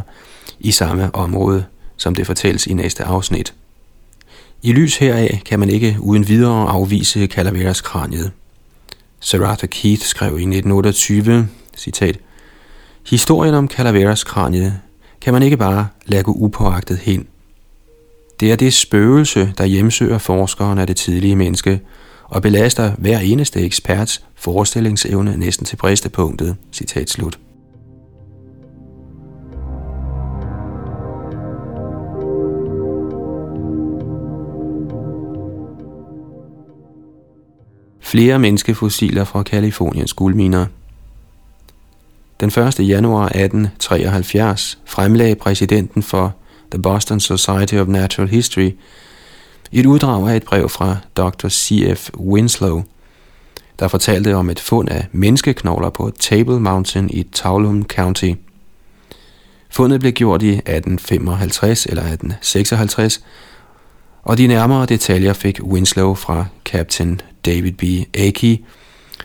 [SPEAKER 1] i samme område, som det fortælles i næste afsnit. I lys heraf kan man ikke uden videre afvise Calaveras kraniet. Sir Arthur Keith skrev i 1928, citat, Historien om Calaveras kraniet kan man ikke bare lade gå upåagtet hen. Det er det spøgelse, der hjemsøger forskeren af det tidlige menneske, og belaster hver eneste eksperts forestillingsevne næsten til bristepunktet. Citat slut. Flere menneskefossiler fra Kaliforniens guldminer den 1. januar 1873 fremlagde præsidenten for The Boston Society of Natural History et uddrag af et brev fra Dr. C.F. Winslow, der fortalte om et fund af menneskeknogler på Table Mountain i Tuolumne County. Fundet blev gjort i 1855 eller 1856, og de nærmere detaljer fik Winslow fra Captain David B. Akey,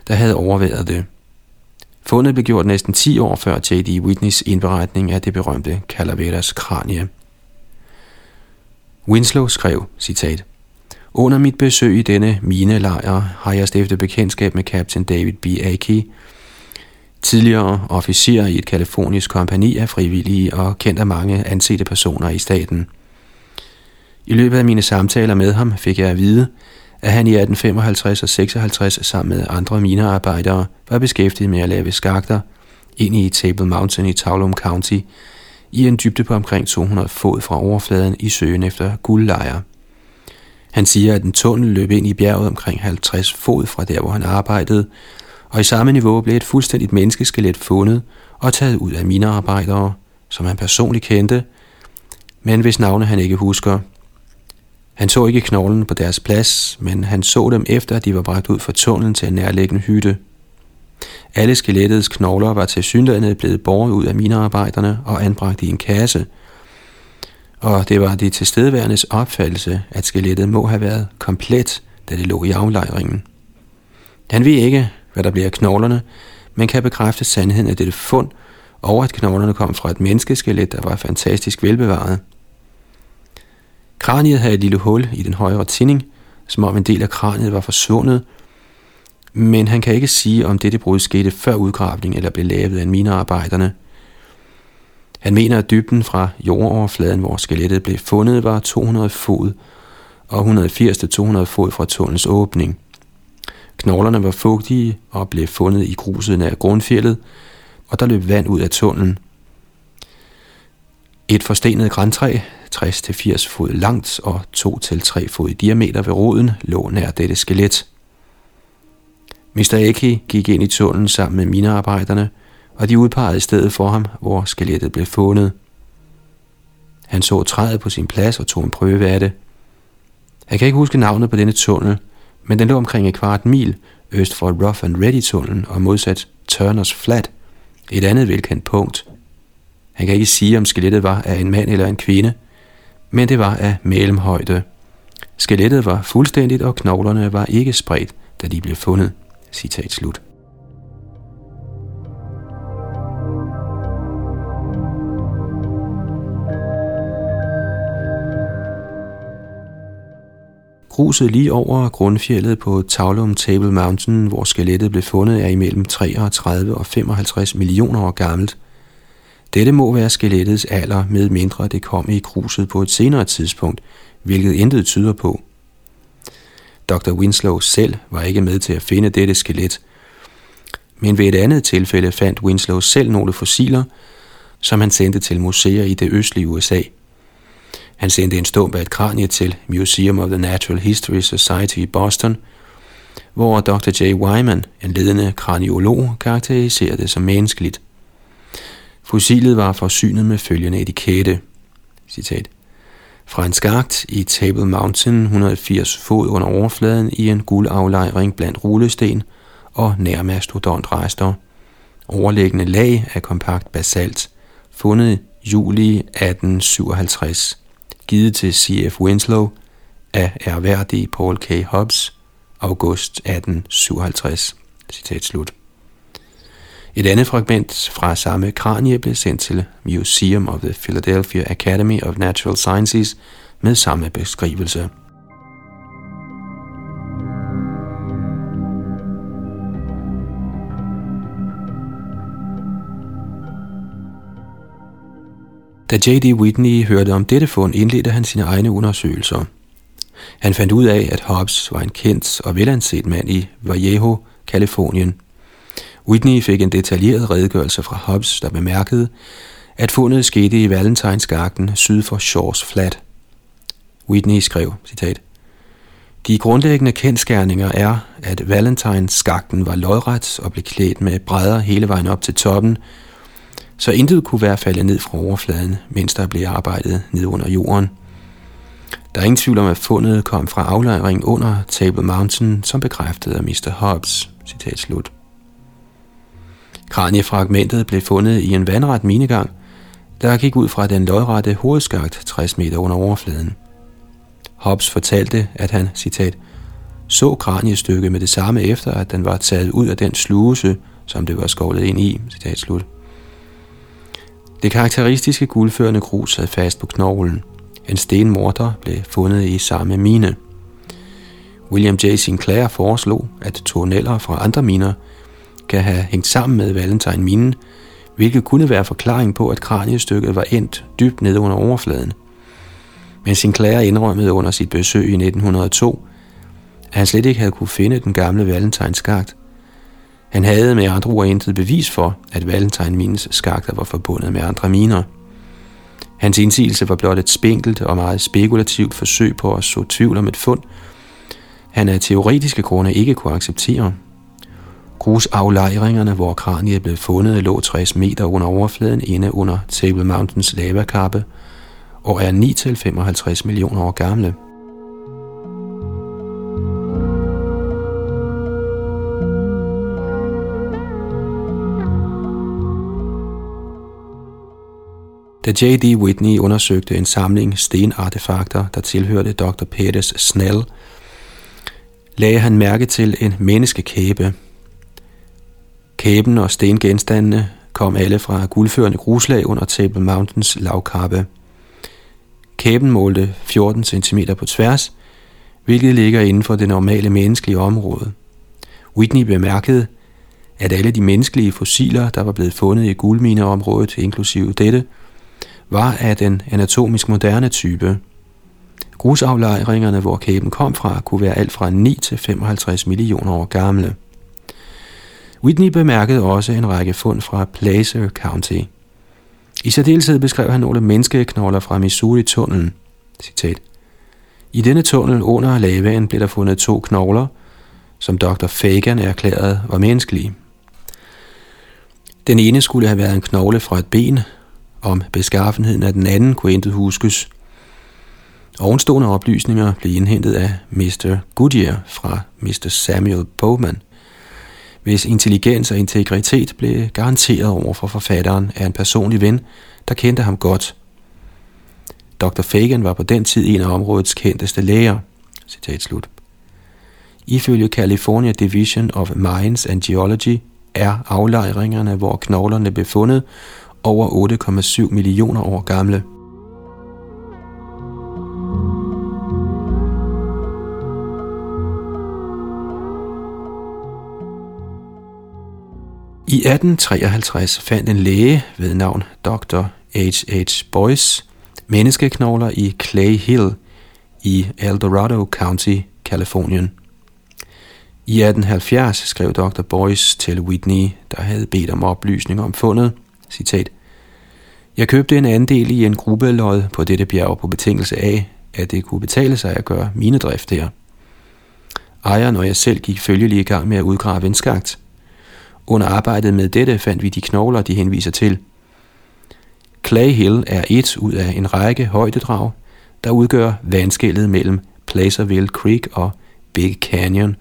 [SPEAKER 1] der havde overværet det. Fundet blev gjort næsten 10 år før J.D. Whitneys indberetning af det berømte Calaveras kranie. Winslow skrev, citat, Under mit besøg i denne minelejr har jeg stiftet bekendtskab med kaptajn David B. Aki, tidligere officer i et kalifornisk kompani af frivillige og kendt af mange ansete personer i staten. I løbet af mine samtaler med ham fik jeg at vide, at han i 1855 og 56 sammen med andre minearbejdere var beskæftiget med at lave skakter ind i Table Mountain i Taulum County i en dybde på omkring 200 fod fra overfladen i søen efter guldlejre. Han siger, at en tunnel løb ind i bjerget omkring 50 fod fra der, hvor han arbejdede, og i samme niveau blev et fuldstændigt menneskeskelet fundet og taget ud af minearbejdere, som han personligt kendte, men hvis navne han ikke husker. Han så ikke knoglen på deres plads, men han så dem efter, at de var bragt ud fra tunnelen til en nærliggende hytte. Alle skelettets knogler var til synligheden blevet båret ud af minearbejderne og anbragt i en kasse, og det var de tilstedeværendes opfattelse, at skelettet må have været komplet, da det lå i aflejringen. Han ved ikke, hvad der bliver af knoglerne, men kan bekræfte sandheden af dette fund, og at knoglerne kom fra et menneskeskelet, der var fantastisk velbevaret. Kraniet havde et lille hul i den højre tinding, som om en del af kraniet var forsvundet, men han kan ikke sige, om dette brud skete før udgravning eller blev lavet af minearbejderne. Han mener, at dybden fra jordoverfladen, hvor skelettet blev fundet, var 200 fod og 180-200 fod fra tunnels åbning. Knoglerne var fugtige og blev fundet i gruset nær grundfjellet, og der løb vand ud af tunnelen. Et forstenet græntræ, 60-80 fod langt og 2-3 fod i diameter ved roden, lå nær dette skelet. Mr. Eki gik ind i tunnelen sammen med minearbejderne, og de udpegede stedet for ham, hvor skelettet blev fundet. Han så træet på sin plads og tog en prøve af det. Han kan ikke huske navnet på denne tunnel, men den lå omkring et kvart mil øst for Rough and Ready-tunnelen og modsat Turners Flat, et andet velkendt punkt. Han kan ikke sige, om skelettet var af en mand eller en kvinde, men det var af mellemhøjde. Skelettet var fuldstændigt, og knoglerne var ikke spredt, da de blev fundet. Citat slut. Gruset lige over grundfjellet på Taulum Table Mountain, hvor skelettet blev fundet, er imellem 33 og 55 millioner år gammelt. Dette må være skelettets alder, med mindre det kom i kruset på et senere tidspunkt, hvilket intet tyder på. Dr. Winslow selv var ikke med til at finde dette skelet, men ved et andet tilfælde fandt Winslow selv nogle fossiler, som han sendte til museer i det østlige USA – han sendte en stump af et kranie til Museum of the Natural History Society i Boston, hvor Dr. J. Wyman, en ledende kraniolog, karakteriserede det som menneskeligt. Fossilet var forsynet med følgende etikette. Citat. Fra en skagt i Table Mountain 180 fod under overfladen i en guldaflejring blandt rullesten og nærmastodontrester. Overliggende lag af kompakt basalt, fundet juli 1857 givet til C.F. Winslow af erhverdige Paul K. Hobbs, august 1857. Citat slut. Et andet fragment fra samme kranie blev sendt til Museum of the Philadelphia Academy of Natural Sciences med samme beskrivelse. Da J.D. Whitney hørte om dette fund, indledte han sine egne undersøgelser. Han fandt ud af, at Hobbes var en kendt og velanset mand i Vallejo, Kalifornien. Whitney fik en detaljeret redegørelse fra Hobbes, der bemærkede, at fundet skete i Valentinsgarten syd for Shores Flat. Whitney skrev, citat, De grundlæggende kendskærninger er, at Valentines-skakten var lodret og blev klædt med brædder hele vejen op til toppen, så intet kunne være faldet ned fra overfladen, mens der blev arbejdet ned under jorden. Der er ingen tvivl om, at fundet kom fra aflejringen under Table Mountain, som bekræftede af Mr. Hobbs. Citat slut. Kraniefragmentet blev fundet i en vandret minegang, der gik ud fra den lodrette hovedskagt 60 meter under overfladen. Hobbs fortalte, at han, citat, så kraniestykket med det samme efter, at den var taget ud af den sluse, som det var skovlet ind i. Citat slut. Det karakteristiske guldførende grus sad fast på knoglen. En stenmorter blev fundet i samme mine. William J. Sinclair foreslog, at tunneller fra andre miner kan have hængt sammen med Valentine-minen, hvilket kunne være forklaring på, at kraniestykket var endt dybt nede under overfladen. Men Sinclair indrømmede under sit besøg i 1902, at han slet ikke havde kunne finde den gamle Valentines skagt. Han havde med andre ord intet bevis for, at Valentine-minens skakter var forbundet med andre miner. Hans indsigelse var blot et spinkelt og meget spekulativt forsøg på at så tvivl om et fund, han af teoretiske grunde ikke kunne acceptere. Grusaflejringerne, hvor kraniet blev fundet, lå 60 meter under overfladen inde under Table Mountains lavakappe og er 9-55 millioner år gamle. Da J.D. Whitney undersøgte en samling stenartefakter, der tilhørte Dr. Peters Snell, lagde han mærke til en menneskekæbe. Kæben og stengenstandene kom alle fra guldførende gruslag under Table Mountains lavkappe. Kæben målte 14 cm på tværs, hvilket ligger inden for det normale menneskelige område. Whitney bemærkede, at alle de menneskelige fossiler, der var blevet fundet i guldmineområdet, inklusive dette, var af den anatomisk moderne type. Grusaflejringerne, hvor kæben kom fra, kunne være alt fra 9 til 55 millioner år gamle. Whitney bemærkede også en række fund fra Placer County. I særdeleshed beskrev han nogle menneskeknogler fra Missouri-tunnelen. Citat. I denne tunnel under lavaen blev der fundet to knogler, som Dr. Fagan erklærede var menneskelige. Den ene skulle have været en knogle fra et ben, om beskaffenheden af den anden kunne intet huskes. Ovenstående oplysninger blev indhentet af Mr. Goodyear fra Mr. Samuel Bowman, hvis intelligens og integritet blev garanteret over for forfatteren af en personlig ven, der kendte ham godt. Dr. Fagan var på den tid en af områdets kendteste læger. Citat slut. Ifølge California Division of Mines and Geology er aflejringerne, hvor knoglerne blev fundet, over 8,7 millioner år gamle. I 1853 fandt en læge ved navn Dr. H. H. Boyce menneskeknogler i Clay Hill i Eldorado County, Kalifornien. I 1870 skrev Dr. Boyce til Whitney, der havde bedt om oplysning om fundet, citat, Jeg købte en andel i en gruppelod på dette bjerg på betingelse af, at det kunne betale sig at gøre mine drift her. Ejeren og jeg selv gik følgelig i gang med at udgrave en skagt – under arbejdet med dette fandt vi de knogler, de henviser til. Clay Hill er et ud af en række højdedrag, der udgør vandskældet mellem Placerville Creek og Big Canyon,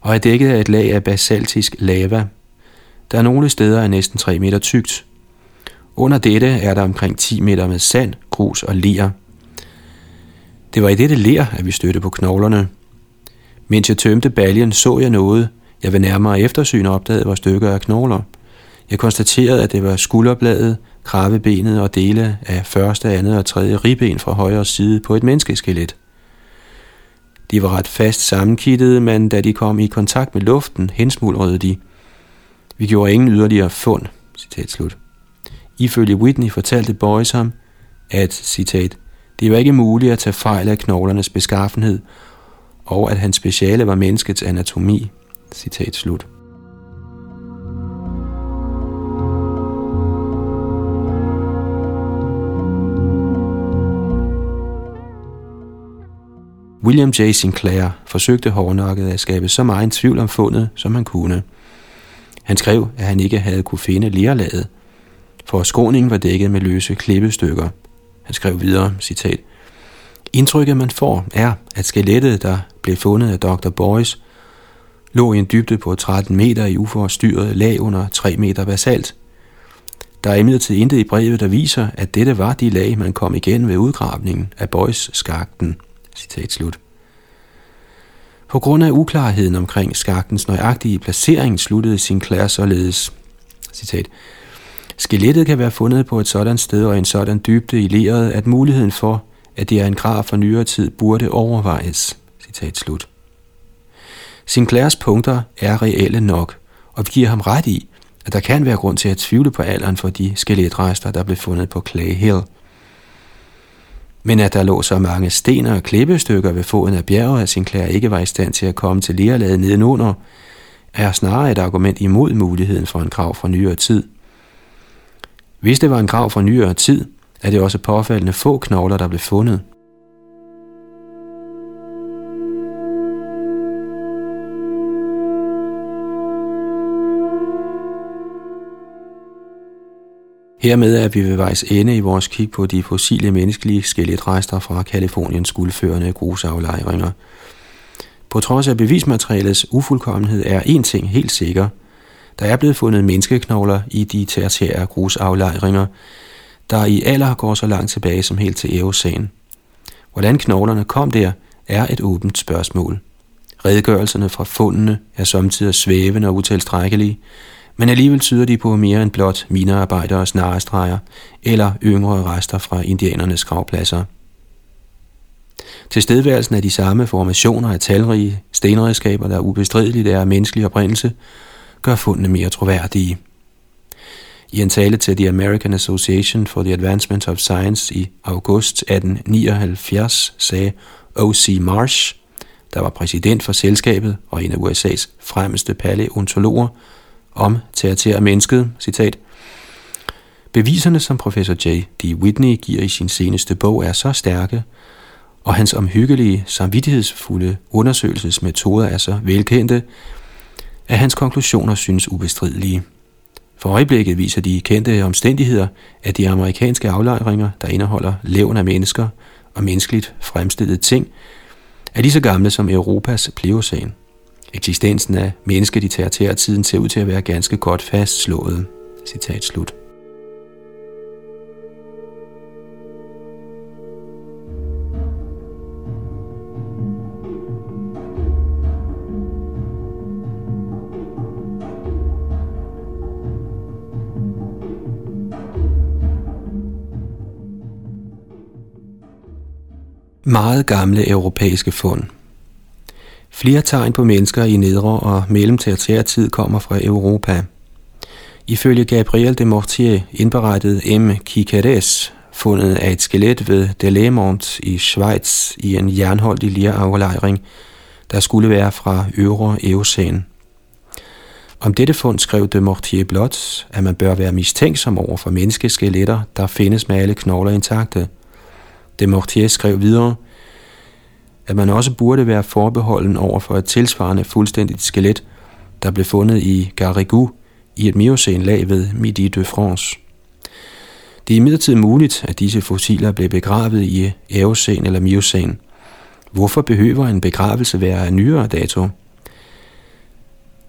[SPEAKER 1] og er dækket af et lag af basaltisk lava, der nogle steder er næsten 3 meter tykt. Under dette er der omkring 10 meter med sand, grus og ler. Det var i dette ler, at vi stødte på knoglerne. Mens jeg tømte baljen, så jeg noget, jeg ved nærmere eftersyn opdagede hvor stykker af knogler. Jeg konstaterede, at det var skulderbladet, krabbebenet og dele af første, andet og tredje ribben fra højre side på et menneskeskelet. De var ret fast sammenkittede, men da de kom i kontakt med luften, hensmuldrede de. Vi gjorde ingen yderligere fund. Citat slut. Ifølge Whitney fortalte Boys ham, at, citat, det var ikke muligt at tage fejl af knoglernes beskaffenhed, og at hans speciale var menneskets anatomi. Citat slut. William J. Sinclair forsøgte hårdnakket at skabe så meget tvivl om fundet, som han kunne. Han skrev, at han ikke havde kunne finde lerlaget, for skråningen var dækket med løse klippestykker. Han skrev videre, citat, Indtrykket man får er, at skelettet, der blev fundet af Dr. Boyce, lå i en dybde på 13 meter i uforstyrret lag under 3 meter basalt. Der er imidlertid intet i brevet, der viser, at dette var de lag, man kom igen ved udgravningen af Boys skakten. Citat slut. På grund af uklarheden omkring skaktens nøjagtige placering, sluttede Sinclair således, citat, Skelettet kan være fundet på et sådan sted og en sådan dybde i leret, at muligheden for, at det er en grav for nyere tid, burde overvejes. Citat slut. Sinclairs punkter er reelle nok, og vi giver ham ret i, at der kan være grund til at tvivle på alderen for de skeletrester, der blev fundet på Clay Hill. Men at der lå så mange sten og klippestykker ved foden af bjerget, at Sinclair ikke var i stand til at komme til lerlaget nedenunder, er snarere et argument imod muligheden for en grav fra nyere tid. Hvis det var en grav fra nyere tid, er det også påfaldende få knogler, der blev fundet – Hermed er vi ved vejs ende i vores kig på de fossile menneskelige skeletrester fra Kaliforniens guldførende grusaflejringer. På trods af bevismaterialets ufuldkommenhed er én ting helt sikker. Der er blevet fundet menneskeknogler i de tertiære grusaflejringer, der i alder går så langt tilbage som helt til Eosan. Hvordan knoglerne kom der, er et åbent spørgsmål. Redegørelserne fra fundene er samtidig svævende og utilstrækkelige, men alligevel tyder de på mere end blot minearbejderes narestreger eller yngre rester fra indianernes gravpladser. Tilstedeværelsen af de samme formationer af talrige stenredskaber, der ubestrideligt er menneskelig oprindelse, gør fundene mere troværdige. I en tale til The American Association for the Advancement of Science i august 1879 sagde O.C. Marsh, der var præsident for selskabet og en af USA's fremmeste paleontologer, om tertiær mennesket, citat, Beviserne, som professor J. D. Whitney giver i sin seneste bog, er så stærke, og hans omhyggelige, samvittighedsfulde undersøgelsesmetoder er så velkendte, at hans konklusioner synes ubestridelige. For øjeblikket viser de kendte omstændigheder, at de amerikanske aflejringer, der indeholder levn af mennesker og menneskeligt fremstillede ting, er lige så gamle som Europas pleosan. Eksistensen af mennesket i tiden ser ud til at være ganske godt fastslået. Citat slut. Meget gamle europæiske fund – Flere tegn på mennesker i nedre og mellemtertiærtid kommer fra Europa. Ifølge Gabriel de Mortier indberettede M. Kikares fundet af et skelet ved Delemont i Schweiz i en jernholdig lieraflejring, der skulle være fra Øvre Eocæn. Om dette fund skrev de Mortier blot, at man bør være mistænksom over for menneskeskeletter, der findes med alle knogler intakte. De Mortier skrev videre, at man også burde være forbeholden over for et tilsvarende fuldstændigt skelet, der blev fundet i Garrigou i et miocen-lag ved Midi de France. Det er imidlertid muligt, at disse fossiler blev begravet i Eocen eller Miocen. Hvorfor behøver en begravelse være af nyere dato?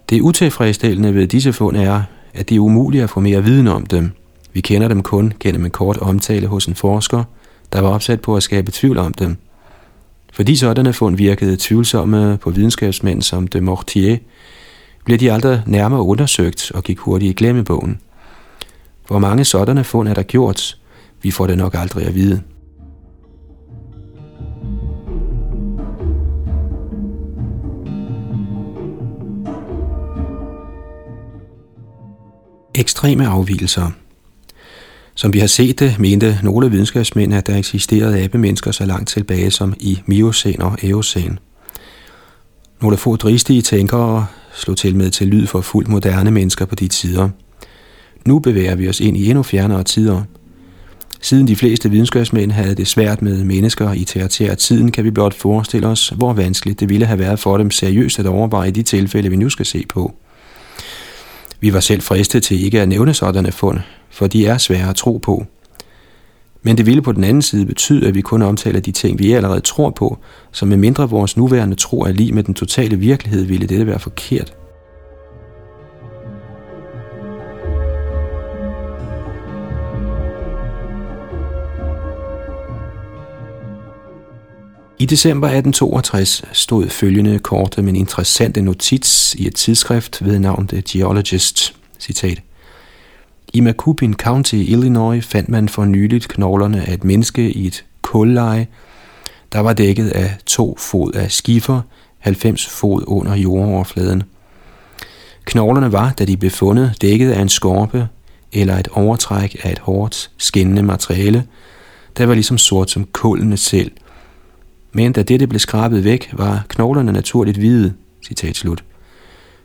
[SPEAKER 1] Det utilfredsstillende ved disse fund er, at det er umuligt at få mere viden om dem. Vi kender dem kun gennem en kort omtale hos en forsker, der var opsat på at skabe tvivl om dem – fordi sådanne fund virkede tvivlsomme på videnskabsmænd som de Mortier, blev de aldrig nærmere undersøgt og gik hurtigt i glemmebogen. Hvor mange sådanne fund er der gjort? Vi får det nok aldrig at vide. Ekstreme afvielser – som vi har set det, mente nogle videnskabsmænd, at der eksisterede abemennesker så langt tilbage som i Miocæn og Eocæn. Nogle få dristige tænkere slog til med til lyd for fuldt moderne mennesker på de tider. Nu bevæger vi os ind i endnu fjernere tider. Siden de fleste videnskabsmænd havde det svært med mennesker i teater tiden, kan vi blot forestille os, hvor vanskeligt det ville have været for dem seriøst at overveje de tilfælde, vi nu skal se på. Vi var selv fristet til ikke at nævne sådanne fund, for de er svære at tro på. Men det ville på den anden side betyde, at vi kun omtaler de ting, vi allerede tror på, så med mindre vores nuværende tro er lige med den totale virkelighed, ville dette være forkert. I december 1862 stod følgende korte, men interessante notits i et tidsskrift ved navn The Geologist. Citat. I Macoupin County, Illinois, fandt man for nyligt knoglerne af et menneske i et kulleje, der var dækket af to fod af skifer, 90 fod under jordoverfladen. Knoglerne var, da de blev fundet, dækket af en skorpe eller et overtræk af et hårdt, skinnende materiale, der var ligesom sort som kullene selv. Men da dette blev skrabet væk, var knoglerne naturligt hvide. Citat slut.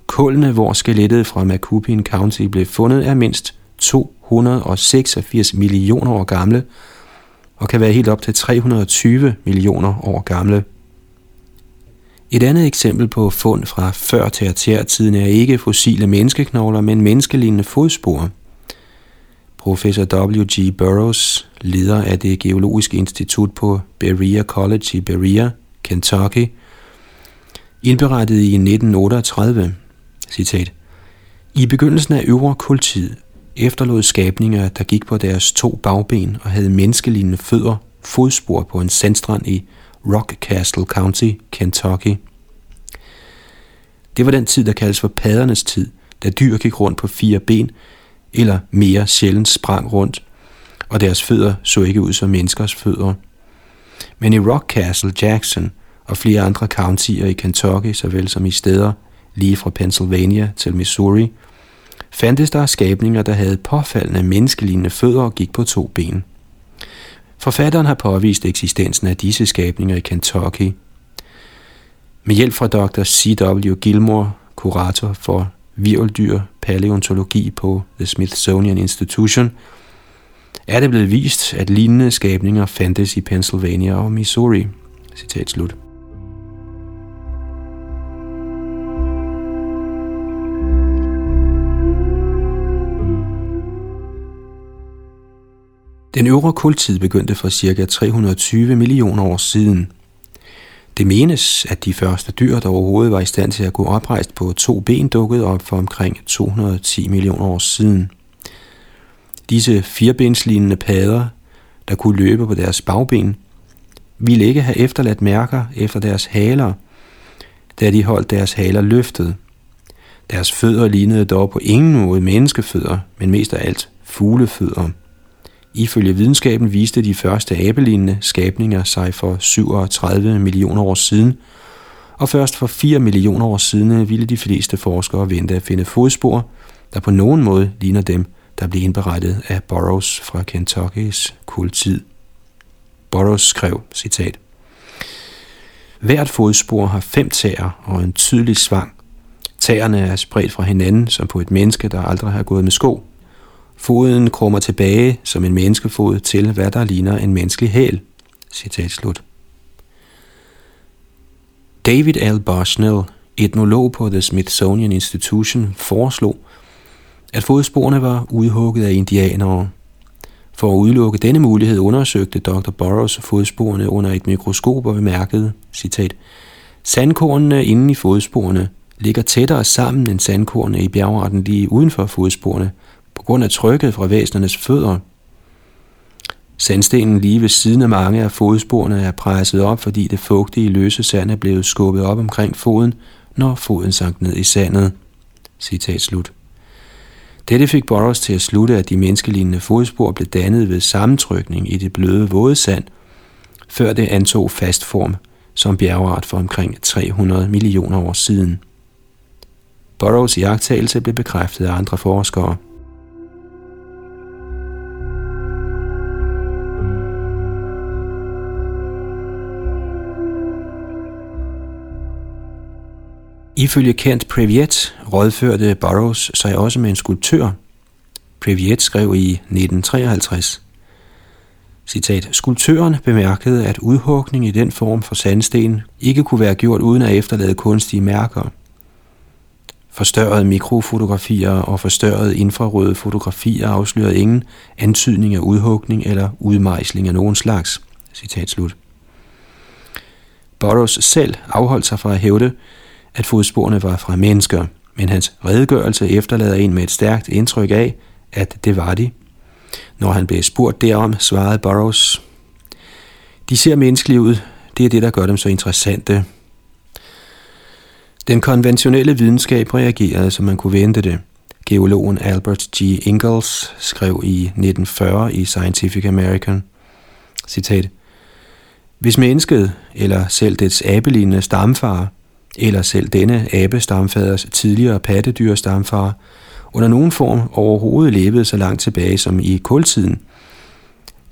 [SPEAKER 1] Kullene, hvor skelettet fra Macupin County blev fundet, er mindst 286 millioner år gamle, og kan være helt op til 320 millioner år gamle. Et andet eksempel på fund fra før tertiærtiden er ikke fossile menneskeknogler, men menneskelignende fodspor. Professor W.G. Burroughs, leder af det geologiske institut på Berea College i Berea, Kentucky, indberettede i 1938, citat, I begyndelsen af øvre kultid efterlod skabninger, der gik på deres to bagben og havde menneskelignende fødder, fodspor på en sandstrand i Rockcastle County, Kentucky. Det var den tid, der kaldes for paddernes tid, da dyr gik rundt på fire ben, eller mere sjældent sprang rundt, og deres fødder så ikke ud som menneskers fødder. Men i Rockcastle, Jackson og flere andre countier i Kentucky, såvel som i steder lige fra Pennsylvania til Missouri, fandtes der skabninger, der havde påfaldende menneskelignende fødder og gik på to ben. Forfatteren har påvist eksistensen af disse skabninger i Kentucky. Med hjælp fra dr. C.W. Gilmore, kurator for virveldyr paleontologi på The Smithsonian Institution, er det blevet vist, at lignende skabninger fandtes i Pennsylvania og Missouri. Citat slut. Den øvre kultid begyndte for ca. 320 millioner år siden. Det menes, at de første dyr, der overhovedet var i stand til at gå oprejst på to ben, dukkede op for omkring 210 millioner år siden. Disse firebenslignende padder, der kunne løbe på deres bagben, ville ikke have efterladt mærker efter deres haler, da de holdt deres haler løftet. Deres fødder lignede dog på ingen måde menneskefødder, men mest af alt fuglefødder. Ifølge videnskaben viste de første abelignende skabninger sig for 37 millioner år siden, og først for 4 millioner år siden øh, ville de fleste forskere vente at finde fodspor, der på nogen måde ligner dem, der blev indberettet af Burroughs fra Kentuckys kultid. Burroughs skrev, citat, Hvert fodspor har fem tæer og en tydelig svang. Tæerne er spredt fra hinanden, som på et menneske, der aldrig har gået med sko. Foden krummer tilbage som en menneskefod til, hvad der ligner en menneskelig hæl. Citat slut. David L. Bushnell, etnolog på The Smithsonian Institution, foreslog, at fodsporene var udhugget af indianere. For at udelukke denne mulighed undersøgte Dr. Burroughs fodsporene under et mikroskop og bemærkede, citat, Sandkornene inde i fodsporene ligger tættere sammen end sandkornene i bjergretten lige uden for fodsporene, på grund af trykket fra væsenernes fødder. Sandstenen lige ved siden af mange af fodsporene er presset op, fordi det fugtige løse sand er blevet skubbet op omkring foden, når foden sank ned i sandet. Citat slut. Dette fik Burroughs til at slutte, at de menneskelignende fodspor blev dannet ved sammentrykning i det bløde våde sand, før det antog fast form som bjergart for omkring 300 millioner år siden. Burroughs jagttagelse blev bekræftet af andre forskere. Ifølge Kent Previet rådførte Burroughs sig også med en skulptør. Previet skrev i 1953, Citat, Skulptøren bemærkede, at udhugning i den form for sandsten ikke kunne være gjort uden at efterlade kunstige mærker. Forstørrede mikrofotografier og forstørrede infrarøde fotografier afslørede ingen antydning af udhugning eller udmejsling af nogen slags. Citat slut. Burroughs selv afholdt sig fra at hævde, at fodsporene var fra mennesker, men hans redegørelse efterlader en med et stærkt indtryk af, at det var de. Når han blev spurgt derom, svarede Burroughs, De ser menneskelige ud, Det er det, der gør dem så interessante. Den konventionelle videnskab reagerede, som man kunne vente det. Geologen Albert G. Ingalls skrev i 1940 i Scientific American, citat, Hvis mennesket, eller selv dets abelignende stamfar, eller selv denne abestamfaders tidligere pattedyrstamfar, under nogen form overhovedet levede så langt tilbage som i kultiden,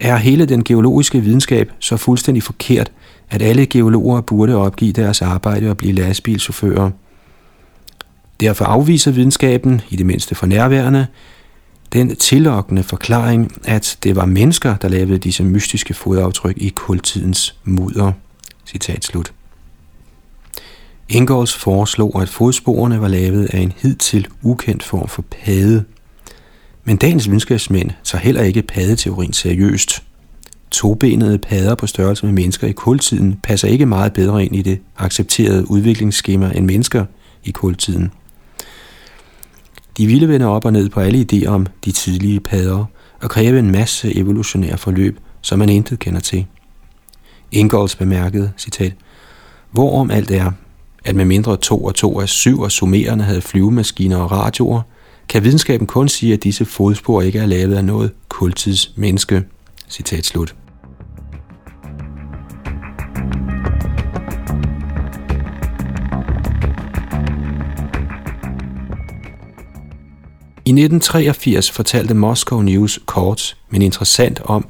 [SPEAKER 1] er hele den geologiske videnskab så fuldstændig forkert, at alle geologer burde opgive deres arbejde og blive lastbilchauffører. Derfor afviser videnskaben, i det mindste for nærværende, den tillokkende forklaring, at det var mennesker, der lavede disse mystiske fodaftryk i kultidens mudder. Citat slut. Ingalls foreslog, at fodsporene var lavet af en hidtil ukendt form for pade. Men dagens videnskabsmænd tager heller ikke padeteorien seriøst. Tobenede padder på størrelse med mennesker i kultiden passer ikke meget bedre ind i det accepterede udviklingsskema end mennesker i kultiden. De ville vende op og ned på alle idéer om de tidlige padder og kræve en masse evolutionære forløb, som man intet kender til. Ingalls bemærkede, citat, Hvorom alt er, at med mindre to og to af syv og summerende havde flyvemaskiner og radioer, kan videnskaben kun sige, at disse fodspor ikke er lavet af noget kultidsmenneske. Citat slut. I 1983 fortalte Moscow News kort, men interessant om,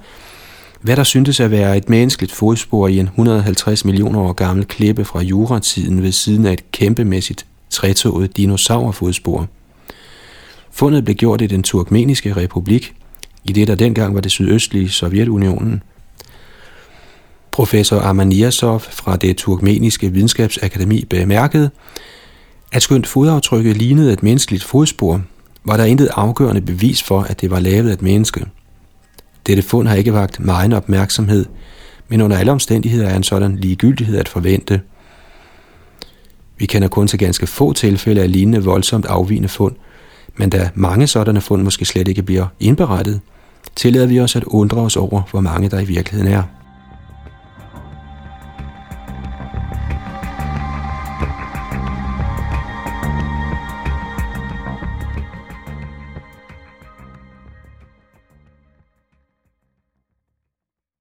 [SPEAKER 1] hvad der syntes at være et menneskeligt fodspor i en 150 millioner år gammel klippe fra juratiden ved siden af et kæmpemæssigt trætoget dinosaurfodspor. Fundet blev gjort i den turkmeniske republik, i det der dengang var det sydøstlige Sovjetunionen. Professor Amaniasov fra det turkmeniske videnskabsakademi bemærkede, at skønt fodaftrykket lignede et menneskeligt fodspor, var der intet afgørende bevis for, at det var lavet af et menneske. Dette fund har ikke vagt meget opmærksomhed, men under alle omstændigheder er en sådan ligegyldighed at forvente. Vi kender kun til ganske få tilfælde af lignende voldsomt afvigende fund, men da mange sådanne fund måske slet ikke bliver indberettet, tillader vi os at undre os over, hvor mange der i virkeligheden er.